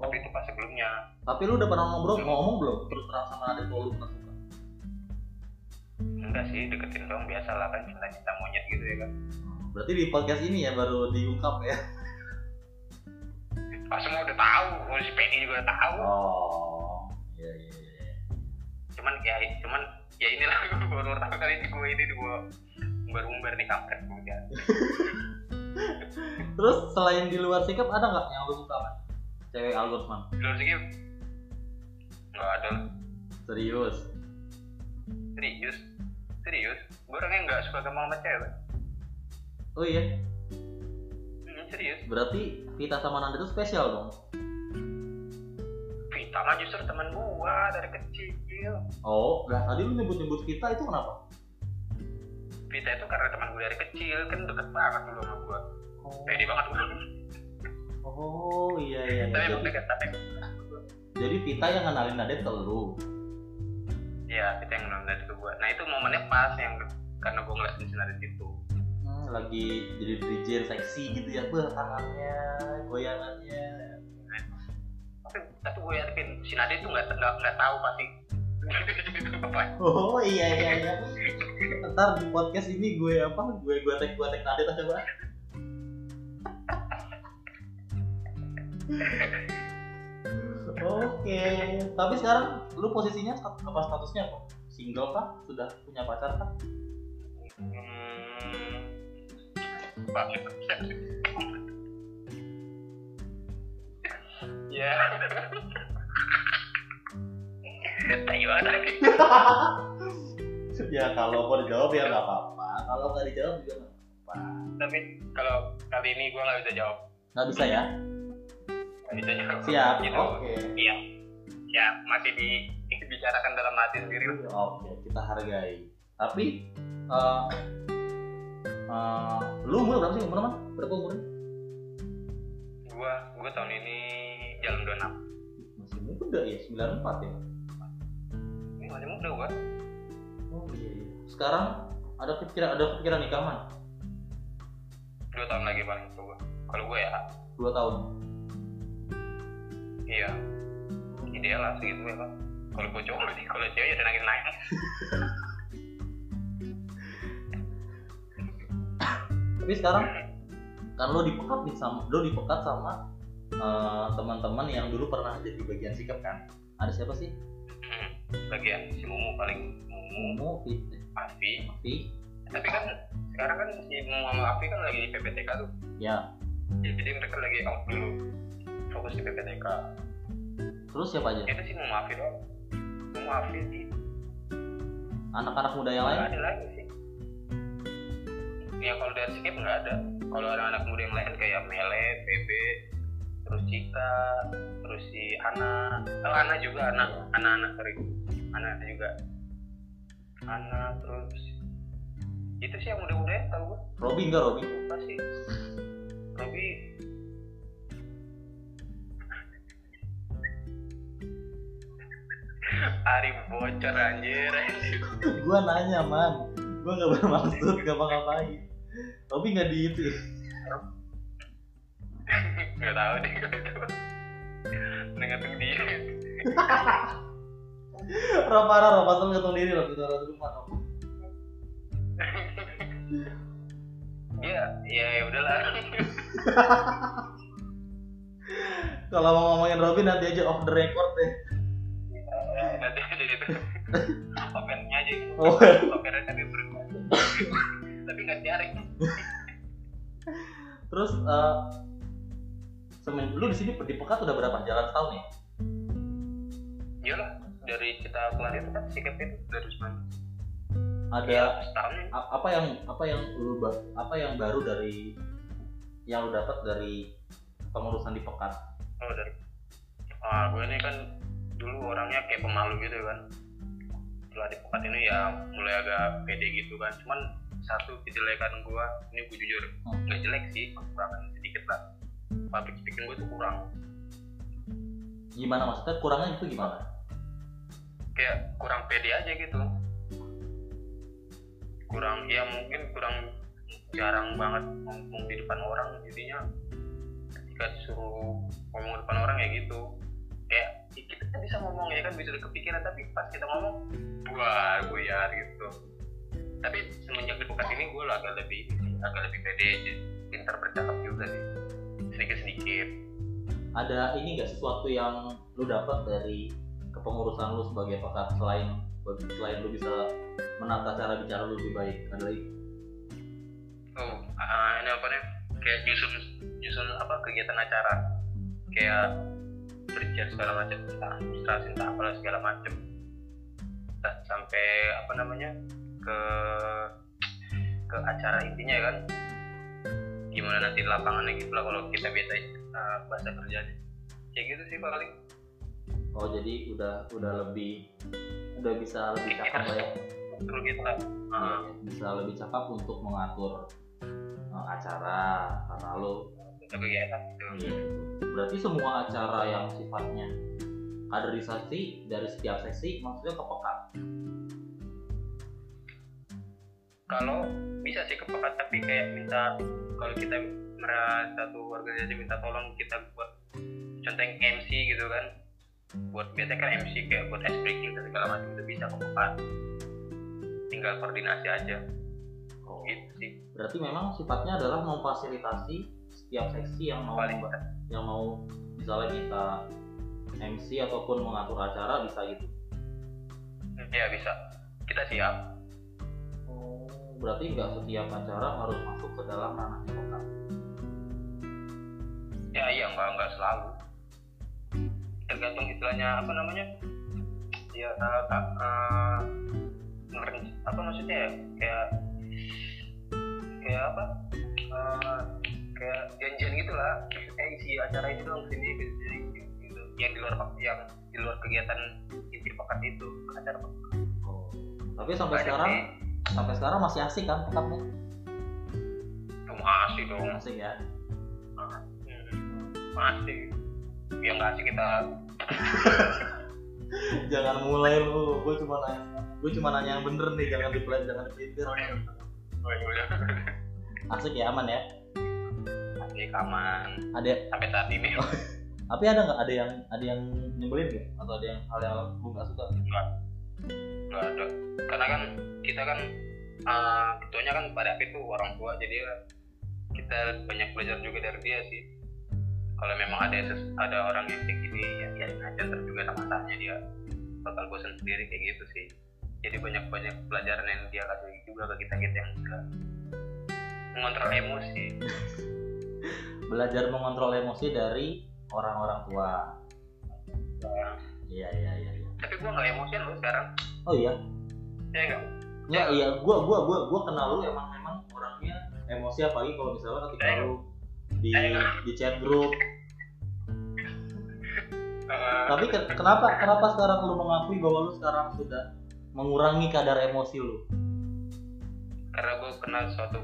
tapi itu pas sebelumnya. Tapi lu udah pernah ngobrol ngomong belum? Terus terang sama adik kalau lu pernah enggak sih deketin dong biasa lah kan cinta-cinta monyet gitu ya kan. Berarti di podcast ini ya baru diungkap ya? Pas semua udah tahu, oh, si Penny juga udah tahu. oh iya iya iya. Cuman ya, cuman ya inilah baru pertama kali ini gue ini gue umbar-umbar nih kampret kemudian. terus selain di luar sikap ada nggak yang lu suka man cewek Algots man Di luar sini nggak ada. Serius? Serius, serius. Gue orangnya nggak suka gampang sama cewek. oh iya Hmm, serius. berarti Vita sama Nanda itu spesial dong Vita mah justru teman gue dari kecil. oh nah tadi lu nyebut nyebut Vita itu kenapa Vita itu karena teman gue dari kecil kan deket banget dulu sama gue. oh, Pede banget gue. oh iya iya, iya. Tapi jadi, dekat tapi jadi Vita yang kenalin Nanda ke lu Iya, Vita yang nonton ke gue. Nah itu momennya pas yang karena gue ngeliat di sana di situ. hmm, lagi jadi DJ seksi gitu ya beh tangannya goyangannya. Tapi tapi gue yakin si Nade itu nggak nggak nggak tahu pasti. Oh iya iya iya. Ntar di podcast ini gue apa gue gue tag gue tag Nanda coba. Oke, tapi sekarang lu posisinya apa statusnya apa? Single kah? Sudah punya pacar kah? hmm, Pak. ya ya kalau mau dijawab ya nggak apa-apa. Kalau nggak dijawab juga nggak apa-apa. tapi kalau kali ini gue nggak bisa jawab Nggak bisa ya? nggak bisa jawab Siap. gitu Oke. iya ya masih di dibicarakan dalam hati sendiri Oke, kita hargai. Tapi eh eh, lu umur berapa sih umur mana? Berapa umurnya? gue gue tahun ini jalan 26 Masih muda ya, 94 ya. ini masih muda gue Oh iya. iya. Sekarang ada kepikiran ada kepikiran nikah man? dua tahun lagi paling tua gue kalau gue ya Dua tahun. iya ideal lah segitu ya kan kalau gue cowok sih kalau cewek ya udah nangis nangis Tapi sekarang kan lo dipekat nih sama lo dipekat sama eh, teman-teman yang dulu pernah jadi bagian sikap kan? Ada siapa sih? Hmm, bagian si Mumu paling. Mumu. Mumu, Afi. Afi, tapi kan sekarang kan si Mumu sama Afi kan lagi di PPTK tuh. Ya. Ya, jadi mereka lagi out dulu fokus di PPTK Terus siapa aja? itu sih Mumu Afi doang. Mumu Afi sih Anak-anak muda yang lain? ada lagi sih. Ya kalau dari skip nggak ada. Kalau ada anak muda yang lain kayak Mele, Bebe, terus Cika, terus si Ana, oh Ana juga Ana, Ana Ana sorry, Ana juga, Ana terus itu sih yang muda-muda ya tahu gue Robi enggak Robi? apa sih? Robi Ari bocor anjir gua nanya man, gua nggak bermaksud ngapa-ngapain. Robi nggak di itu. nggak tahu deh kalau itu nengatin dia Rob parah, Rob pasal ngetung diri Rob itu Rob rumah Rob. ya ya ya udahlah Kalau mau ngomongin Robi nanti aja off the record deh. Nanti aja opennya aja gitu. Oh. opennya tapi tapi nggak cari Terus eh semen lu di sini di Pekat udah berapa? Jalan setahun ya? iyalah dari kita kelar itu kan sikap itu dari Usman ada ya. setahun apa yang apa yang lu apa yang baru dari yang lu dapat dari pengurusan di pekan oh dari ah gue ini kan dulu orangnya kayak pemalu gitu kan. Setelah di pekat ini ya mulai agak pede gitu kan. Cuman satu kejelekan gue ini gue jujur Hmm. nggak jelek sih kekurangan sedikit lah. Public speaking gue tuh kurang. Gimana maksudnya? Kurangnya itu gimana? Kayak kurang pede aja gitu. Kurang ya mungkin kurang jarang banget ngomong di depan orang jadinya. Ketika disuruh ngomong di depan orang ya gitu. Kayak ya kita kan bisa ngomong ya kan bisa kepikiran tapi pas kita ngomong wah gue ya gitu. Tapi semenjak di Pekat ini gue agak lebih agak lebih pede aja pintar bercakap juga sih. Sedikit sedikit ada ini gak sesuatu yang lu dapat dari kepengurusan lu sebagai pekat selain selain lu bisa menata cara bicara lu lebih baik? Ada lagi? Oh ah, ini apa nih? Kayak nyusun nyusun apa kegiatan acara. Kayak berbicara segala macam entah administrasi entah apalah segala macam. Entah sampai apa namanya ke ke acara intinya kan. Gimana nanti lapangannya gitu lah kalau kita biasa uh, bahasa kerjanya kayak gitu sih paling. Oh jadi udah udah lebih udah bisa lebih cakap ya? Terus gitu. Lah Iya, Ah, iya. bisa lebih cakap untuk mengatur uh, acara. Karena lu untuk kegiatan gitu Iya. Berarti semua acara yang sifatnya kaderisasi dari setiap sesi maksudnya kepekat. kalau bisa sih kepekat tapi kayak minta kalau kita merasa satu organisasi minta tolong kita buat contoh yang MC gitu kan buat biasanya kan MC kayak buat ice breaking dan segala macam itu bisa kepekat tinggal koordinasi aja Oh. gitu sih Berarti memang sifatnya adalah memfasilitasi setiap seksi yang mau paling yang mau misalnya kita MC ataupun mengatur acara bisa gitu. ya bisa. Kita siap. Oh, berarti nggak setiap acara harus masuk ke dalam ranahnya kepekat. ya iya enggak enggak selalu. Tergantung istilahnya apa namanya? Ya uh, uh, apa maksudnya ya? Kayak kayak apa? Uh, kayak janjian gitu lah eh isi acara ini dong sini sini gitu yang di luar yang di luar kegiatan inti pekat itu acara pekat Oh. Tapi sampai Banyak sekarang sih. sampai sekarang masih asik kan pekatnya? itu masih dong Asik ya. Masih ya nggak sih kita Jangan mulai lu, gue cuma nanya, gue cuma nanya yang bener nih, jangan di jangan dipelintir. oh iya oh iya Asik ya, aman ya. Masih aman Ada. Sampai saat ini. Tapi ada nggak? Ada yang ada yang nyebelin nggak? Atau ada yang hal yang lu nggak suka? Nggak. Ada. Karena kan kita kan uh, ketuanya kan pada akhir tuh orang tua. Jadi ya kita banyak belajar juga dari dia sih. Kalau memang ada ada orang yang kayak gini ya biarin aja ntar juga sama masanya dia bakal bosan sendiri kayak gitu sih. Jadi banyak banyak pelajaran yang dia kasih juga ke kita kita yang enggak mengontrol emosi belajar mengontrol emosi dari orang-orang tua. Iya iya iya iya. tapi gua nggak emosian loh sekarang. Oh iya? Ya enggak ya iya. Gua gua gua gua kenal lu emang emang orangnya emosi apalagi kalau misalnya ketika Ayo. lu di Ayo. di chat group. Uh, tapi ke- kenapa kenapa sekarang lu mengakui bahwa lu sekarang sudah mengurangi kadar emosi lu? karena gue kena suatu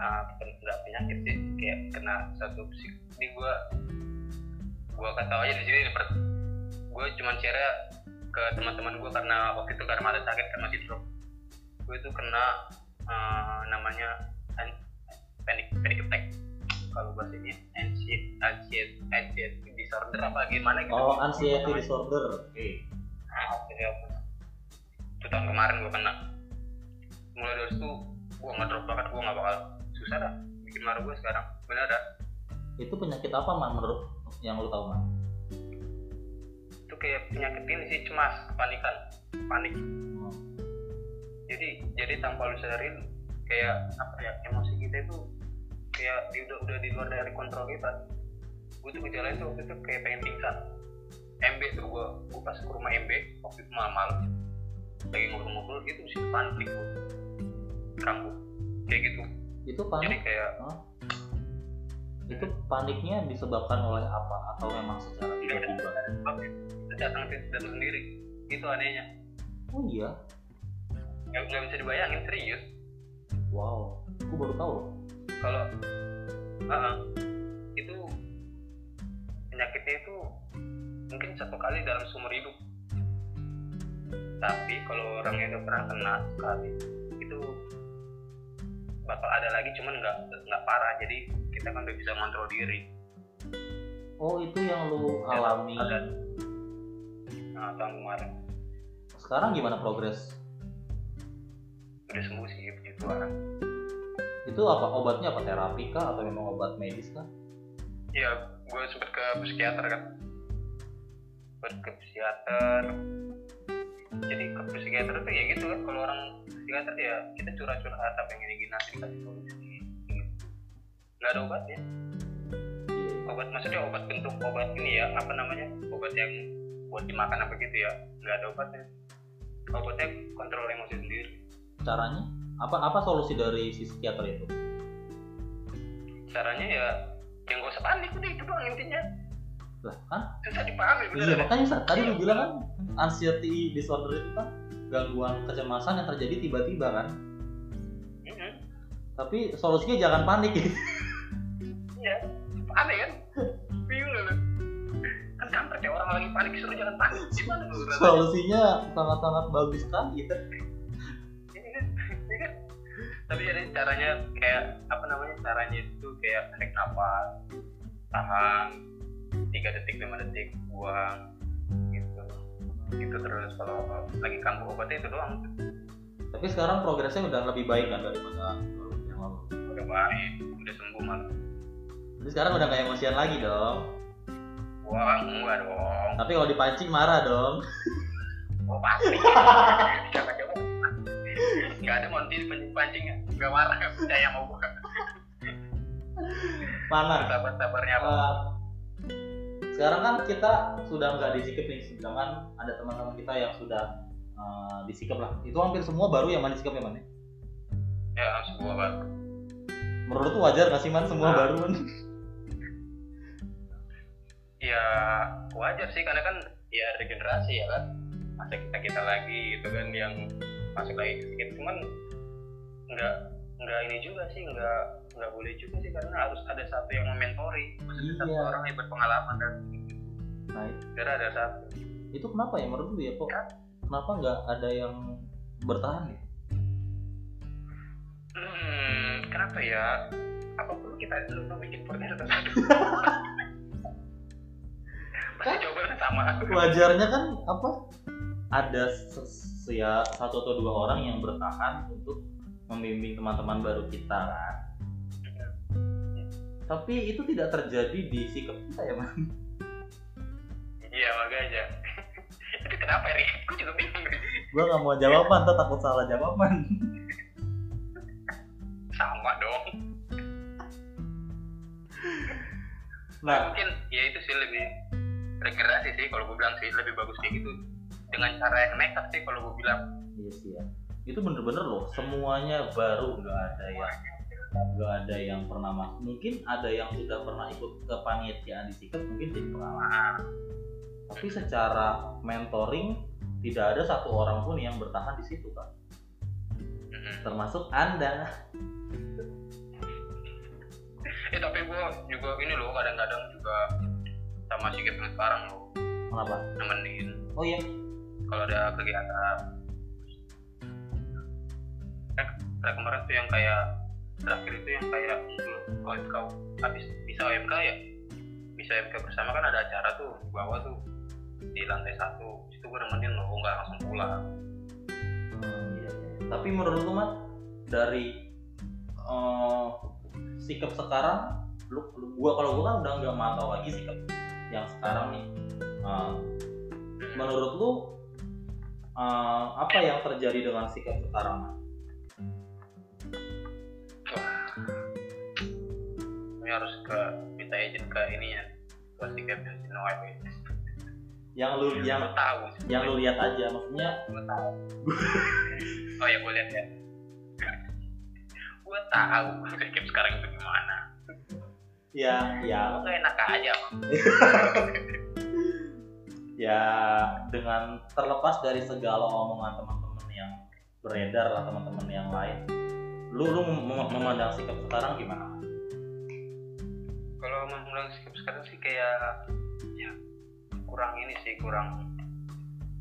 uh, nggak penyakit sih kayak kena suatu psik ini gue gue kata aja di sini gue cuman share ke teman-teman gue karena waktu itu karena ada sakit masih drop gue itu kena uh, namanya an- panic panic attack. Kalau bahasa ini anxiety anxiety anxiety disorder apa gimana gitu. Oh anxiety disorder oke. Ah, oke, oke. itu tahun kemarin gue kena. Mulai dari situ gue nggak drop banget gue nggak bakal susah dah bikin marah gue sekarang? Bener dah itu penyakit apa man menurut yang lu tahu man itu kayak penyakit ini sih cemas kepanikan. Panik. Oh. jadi jadi tanpa lu sadarin kayak apa ya emosi kita itu kayak di, udah udah di luar dari kontrol kita. Gue tuh gejalanya tuh waktu itu kayak pengen pingsan. MB tuh gue gue pas ke rumah MB waktu itu malam-malam. Lagi ngobrol-ngobrol gitu sih panik gue kampung kayak gitu itu jadi panik. kayak itu paniknya disebabkan oleh apa? Atau memang secara Iya, tiba-tiba? itu datang datang sendiri. Itu anehnya oh iya? Nggak nggak bisa dibayangin serius. Wow. Aku baru tahu. Kalau uh, itu penyakitnya itu mungkin satu kali dalam seumur hidup. Tapi kalau orang yang udah pernah kena sekali bakal ada lagi cuman nggak nggak parah. Jadi kita kan udah bisa kontrol diri. Oh itu yang lu Ya, alami. ada. nah tahun kemarin. Sekarang gimana progres? Udah sembuh sih puji Tuhan. Itu apa obatnya apa terapi kah? Atau memang obat medis kah? Iya, gue sempet ke psikiater kan. Sempet ke psikiater. Jadi psikiater itu ya gitu kan, kalau orang psikiater ya kita curhat-curhat apa yang ini gini nanti dikasih solusi. Nggak ada obatnya. iya Obat maksudnya obat bentuk obat ini ya, apa namanya? Obat yang buat dimakan apa gitu ya, nggak ada obatnya. Obatnya kontrol emosi sendiri. caranya apa apa solusi dari si psikiater itu Caranya ya yang gak usah panik udah itu doang intinya. lah kan Susah dipahami iya bener. makanya Sa, tadi lu bilang kan anxiety disorder itu kan gangguan kecemasan yang terjadi tiba-tiba kan Mhm. tapi solusinya jangan panik Iya, aneh kan? Bingung lu. Kan kampret ya orang lagi panik suruh jangan panik. Gimana lu? solusinya sangat-sangat bagus ya Ini kan, kan. Tapi ada caranya kayak apa namanya caranya itu kayak tarik nafas, tahan, tiga detik lima detik, buang, gitu. Gitu terus kalau lagi kambuh obatnya itu doang. tapi sekarang progresnya udah lebih baik kan daripada yang lalu Udah baik, udah sembuh malah. jadi sekarang udah gak emosian lagi dong Buang enggak dong. tapi kalau dipancing marah dong Oh pasti. Siapa coba? Gak ada monti pancing pancing ya. Gak marah gak percaya mau gua. mana Sabar sabarnya apa? Sekarang kan kita sudah nggak disikap nih sedangkan ada teman-teman kita yang sudah eh, disikap lah itu hampir semua baru yang mana disikap ya man ya? Ya sebuah bang. menurut tuh wajar nggak sih man semua Ah. baru man Ya wajar sih karena kan ya regenerasi ya kan. Masa kita kita lagi gitu kan yang masuk lagi ke sedikit cuman nggak nggak ini juga sih nggak nggak boleh juga sih karena harus ada satu yang mementori. Maksudnya satu Iya. orang yang berpengalaman dan itu, karena ada satu. Itu kenapa ya menurut lu ya kok kenapa nggak ada yang bertahan ya? Hmm, kenapa ya? Apa perlu kita dulu bikin podcast satu pasti jawabannya sama wajarnya kan apa ada ya satu atau dua orang yang bertahan untuk membimbing teman-teman baru kita kan? Tapi itu tidak terjadi di sikap kita ya man iya makanya. Itu kenapa ya gue juga bingung. Gue nggak mau jawaban tuh takut salah jawaban. Sama dong. Nah. Mungkin ya itu sih lebih regenerasi sih kalau gue bilang sih lebih bagus kayak gitu. Dengan cara yang nekat sih kalau gue bilang. Iya sih ya itu bener-bener loh semuanya baru nggak ada yang nggak ada yang pernah masuk mungkin ada yang sudah pernah ikut kepanitiaan di sikap mungkin jadi pengalaman. Tapi secara mentoring tidak ada satu orang pun yang bertahan di situ kan termasuk anda. Eh tapi gue juga ini loh kadang-kadang juga sama si yang sekarang loh. Kenapa? Nemenin. Oh iya. Kalau ada kegiatan kayak kemarin tuh yang kayak terakhir itu yang kayak sebelum kau habis bisa OMK ya? Bisa OMK bersama kan ada acara tuh di bawah tuh di lantai satu. Itu gue nemenin loh nggak langsung pulang. Hmm, iya, tapi menurut lu Mat, dari eh, sikap sekarang lu, gua kalau gua kan udah nggak mantau lagi sikap yang sekarang nih. Eh, menurut lu eh, apa yang terjadi dengan sikap sekarang ini harus ke minta izin ke ini ya ke sikap dan Sinoai yang lu yang tahu. yang lu lihat aja maksudnya gue tahu. Oh ya gue lihat ya. Gue tahu sikap sekarang itu gimana. Ya ya. Gue gak enak aja ya dengan terlepas dari segala omongan teman-teman yang beredar lah teman-teman yang lain lu lu mem- mem- memandang sikap sekarang gimana kalau memandang sikap sekarang sih kayak ya kurang ini sih kurang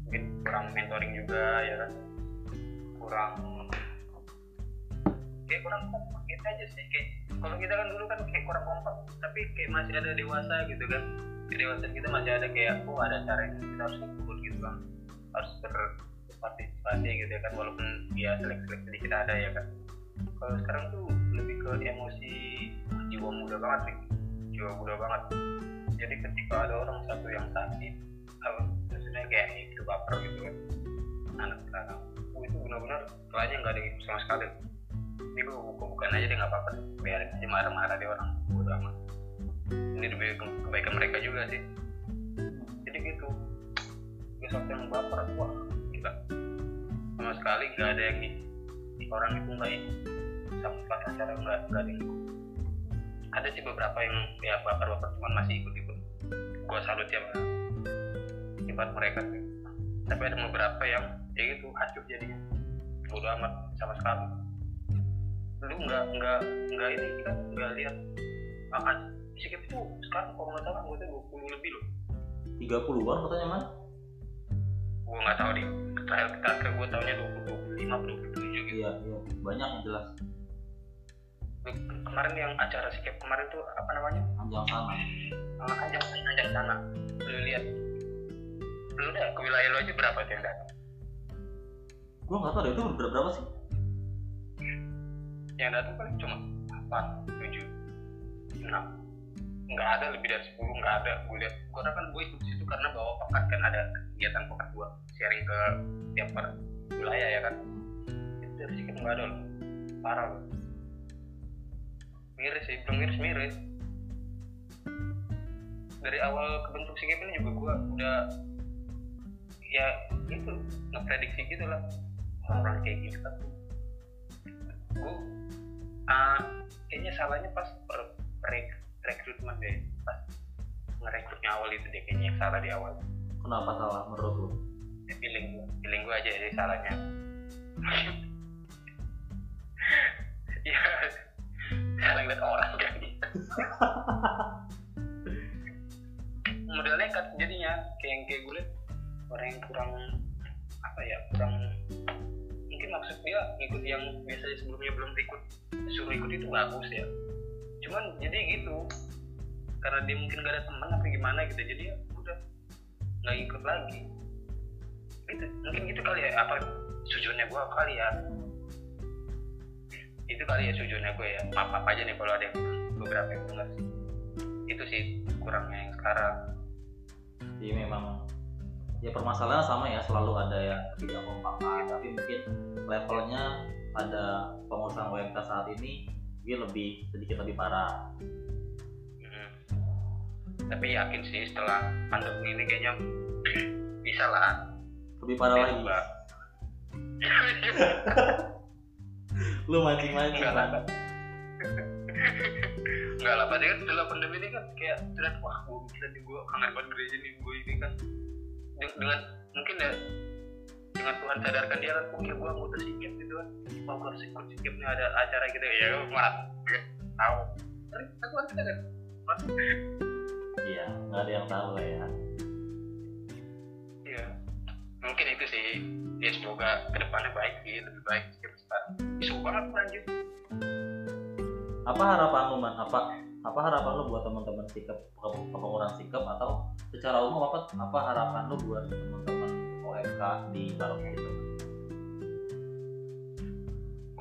mungkin kurang mentoring juga ya kan? Kurang kayak kurang kompak kita aja sih kayak kalau kita kan dulu kan kayak kurang kompak tapi kayak masih ada dewasa gitu kan? Kedewasaan kita masih ada kayak oh ada cara yang kita harus ikut gitu kan? Harus berpartisipasi gitu ya kan walaupun ya selek-selek sedikit ada ya kan? Kalau sekarang tuh lebih ke emosi jiwa muda banget sih jiwa muda banget. Jadi ketika ada orang satu yang sakit apa maksudnya kayak itu baper gitu kan anak sekarang oh, itu benar-benar kayaknya nggak ada itu sama sekali. Ini gue buka bukan aja deh nggak apa-apa biarin aja marah-marah deh orang bodo amat. Ini demi ke- kebaikan mereka juga sih. Jadi gitu. Sampai yang baper wah gila. Sama sekali nggak ada yang i- orang itu nggak sama sekali acara nggak nggak ada yang ada sih beberapa yang ya baper-baper cuman masih ikut-ikut. Gua salut ya sifat mereka sih. Tapi ada beberapa yang ya gitu acuh jadinya. Bodo amat sama sekali. Lu nggak nggak nggak ini kan nggak lihat. Ah, sikap itu sekarang kalau nggak salah anggota 20 lebih loh. 30-an katanya man gua nggak tahu deh terakhir terakhir gua tahunya 20 25 27 gitu. Iya iya. Banyak yang jelas kemarin yang acara sikap kemarin tuh apa namanya? Panjang sana. Anjang anjang sana. Lu lihat. Lu udah ke wilayah lu aja berapa tuh yang datang? Gua nggak tahu deh itu berapa, berapa sih? Yang datang paling cuma 8, 7, 6 nggak ada lebih dari 10 nggak ada. Gue lihat gue kan gue ikut situ karena bawa pekat kan ada kegiatan pekat gue sharing ke tiap per wilayah ya kan. Itu dari sikap nggak ada loh. Parah loh miris sih belum miris miris. Dari awal kebentuk sikap ini juga gue udah ya itu ngeprediksi gitu lah. Orang kayak gitu kan. Gue ah, kayaknya salahnya pas per, per- rekrutmen deh. Pas ngerekrutnya awal itu deh kayaknya yang salah di awal. Kenapa salah menurut lu? Ya, feeling gue feeling gue aja jadi salahnya. Ya salah ngeliat orang kan gitu. Modal nekat jadinya kayak yang kayak gue liat orang yang kurang apa ya kurang mungkin maksud dia ngikut yang biasanya sebelumnya belum ikut suruh ikut itu bagus ya. Cuman jadi gitu karena dia mungkin gak ada teman apa gimana gitu jadi ya udah nggak ikut lagi. Itu mungkin gitu kali ya apa sujudnya gue kali ya itu kali ya sujudnya gue ya. Maaf apa aja nih kalau ada yang beberapa yang sih. Itu sih kurangnya yang sekarang. Jadi memang ya permasalahan sama ya selalu ada yang tidak kompakan tapi mungkin levelnya pada pengurusan WMK saat ini dia lebih sedikit lebih parah. Hmm. tapi yakin sih setelah pandemi ini kayaknya bisa lah. Lebih parah lagi. lu mancing mancing Enggak lah. Enggak lah, pasti kan setelah pandemi ini kan kayak terlihat wah gue gila nih gue kangen banget gereja nih gue ini kan. Den- dengan mungkin ya dengan Tuhan sadarkan dia kan mungkin gue anggota sikap gitu kan. Wah gue harus ikut sikap nih ada acara gitu ya gue malah gue tahu. Tapi aku kan? Sadar iya nggak ada yang tahu lah ya. Iya. Mungkin itu sih. Ya semoga ke depannya baik sih lebih baik isu banget lanjut apa harapan lu man? Apa apa harapan lu buat teman-teman sikap kepengurusan sikap atau secara umum apa apa harapan lu buat teman-teman OMK di Barongsai itu?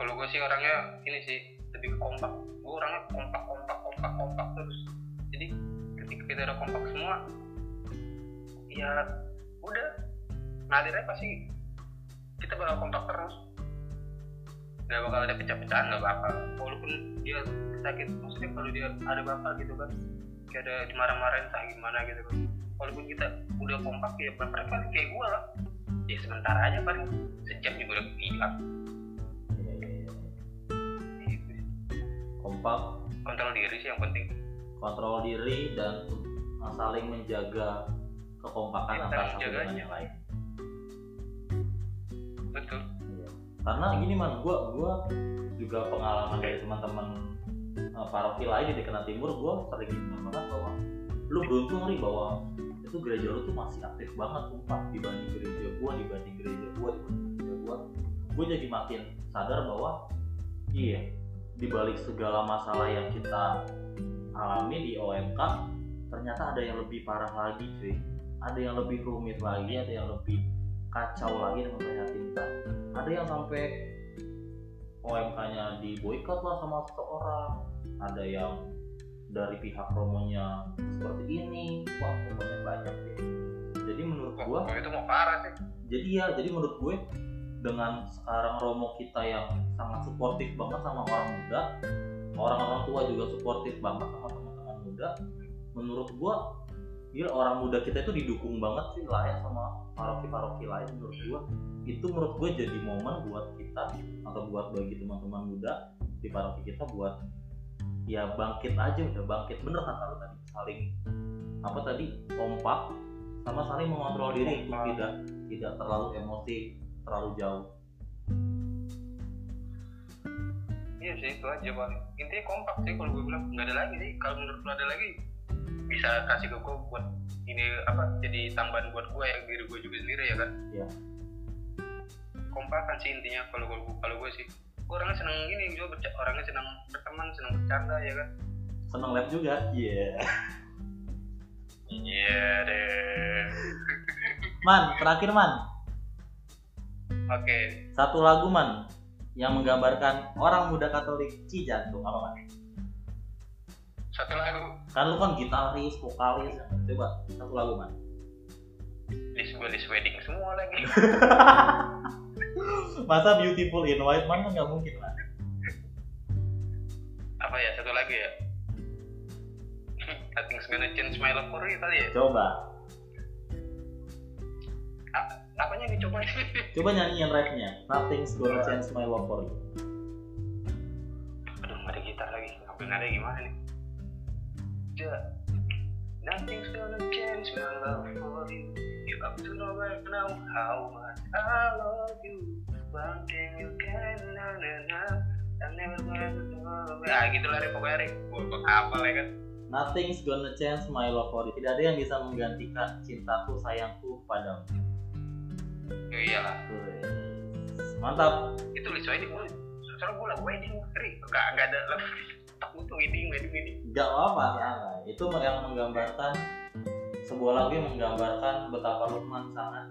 Kalau gue sih orangnya ini sih lebih kompak. Gue orangnya kompak kompak kompak kompak terus. Jadi ketika kita udah kompak semua ya udah ngalir aja pasti kita bakal kompak terus nggak bakal ada pecah-pecahan nggak bakal. Walaupun dia sakit maksudnya kalau dia ada bapak gitu kan kayak ada dimarah-marahin entah gimana gitu kan. Walaupun kita udah kompak ya mereka kayak gue lah. Ya sementara aja paling sejam juga udah hilang. Iya, iya, gitu. kompak. Kontrol diri sih yang penting. Kontrol diri dan saling menjaga kekompakan Iya, antara satu dengan yang lain. Betul. Karena gini man gua gua juga pengalaman dari teman-teman uh, paroki lain di Dekana Timur gua sering banget bahwa lu beruntung nih bahwa itu gereja lu tuh masih aktif banget sumpah dibanding gereja gua dibanding gereja gua dibanding gereja gua. Gua jadi makin sadar bahwa iya dibalik segala masalah yang kita alami di OMK ternyata ada yang lebih parah lagi cuy ada yang lebih rumit lagi ada yang lebih kacau lagi dengan banyak tingkat ada yang sampai OMK-nya diboykot lah sama seseorang. Ada yang dari pihak promonya seperti ini wah pokoknya banyak deh. Jadi menurut gua Wah, itu mau parah sih. Jadi ya jadi menurut gue dengan sekarang romo kita yang sangat suportif banget sama orang muda orang-orang tua juga suportif banget sama teman-teman muda menurut gue gila orang muda kita itu didukung banget sih lah ya sama paroki-paroki lain menurut gue itu menurut gue jadi momen buat kita atau buat bagi teman-teman muda di paroki kita buat ya bangkit aja udah bangkit. Bener kata lu tadi saling apa tadi kompak sama saling mengontrol diri untuk tidak tidak terlalu emosi terlalu jauh. Iya sih itu aja paling. Intinya kompak sih kalau gue bilang. Nggak ada lagi sih. Kalau menurut lu ada lagi bisa kasih ke gue buat ini apa jadi tambahan buat gue yang diri gue juga sendiri ya kan? Iya. kompakan sih intinya kalau gue kalau gue sih. Gue orangnya seneng gini gue berca- orangnya seneng berteman seneng bercanda ya kan? Seneng lab juga? Iya. Iya deh. Man terakhir man. Oke. Satu lagu man yang menggambarkan orang muda Katolik Cijantung apa man satu lagu. Kan lu kan gitaris vokalis coba satu lagu man list gue list wedding semua lagi. Masa beautiful in white man kan nggak mungkin man apa ya satu lagi ya? Nothing's gonna change my love for you kali ya? Coba. Apanya nih coba? Coba nyanyiin rapnya. Nothing's gonna change my love for you. Aduh nggak ada gitar lagi. Ngambil nada gimana nih ja nothing's gonna change my love for you. You have to know right now. How much I love you. One thing you can na na na. I'm never gonna know. Ah gitu lah pokoknya Rik gue gue hafal ya kan? Nothing's gonna change my love for you. Tidak ada yang bisa menggantikan cintaku sayangku padamu. Ya iyalah. Mantap. Itu list wedding gue soalnya gue lah wedding Rik gak, gak ada love tak butuh wedding wedding wedding Gak apa santai. Itu yang menggambarkan sebuah lagu yang menggambarkan betapa Lukman sangat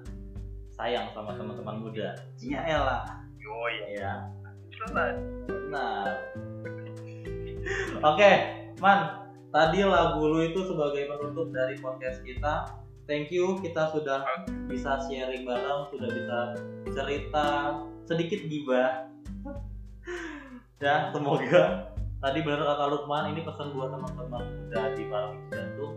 sayang sama teman-teman muda. Iya elah. yo ya Ya. Benar. Oke, Man. Tadi lagu lu itu sebagai penutup dari podcast kita. Thank you, kita sudah bisa sharing bareng, sudah bisa cerita sedikit gibah. ya, semoga tadi benar kata Lukman, ini pesan buat teman-teman muda di Paroki Jantung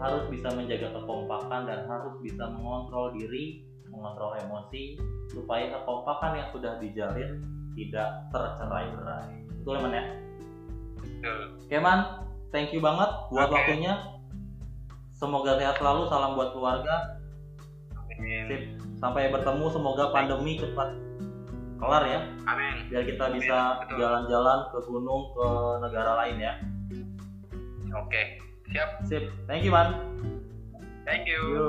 harus bisa menjaga kekompakan dan harus bisa mengontrol diri, mengontrol emosi supaya kekompakan yang sudah dijalin tidak tercerai-berai. Betul ya, Man ya? Oke Man, thank you banget buat Oke. waktunya. Semoga sehat selalu, salam buat keluarga. Sip. Sampai bertemu, semoga pandemi cepat kelar ya, Amin. biar kita bisa betul. jalan-jalan ke gunung, ke negara lain ya. Oke, siap. Sip, thank you Man. Thank you. You.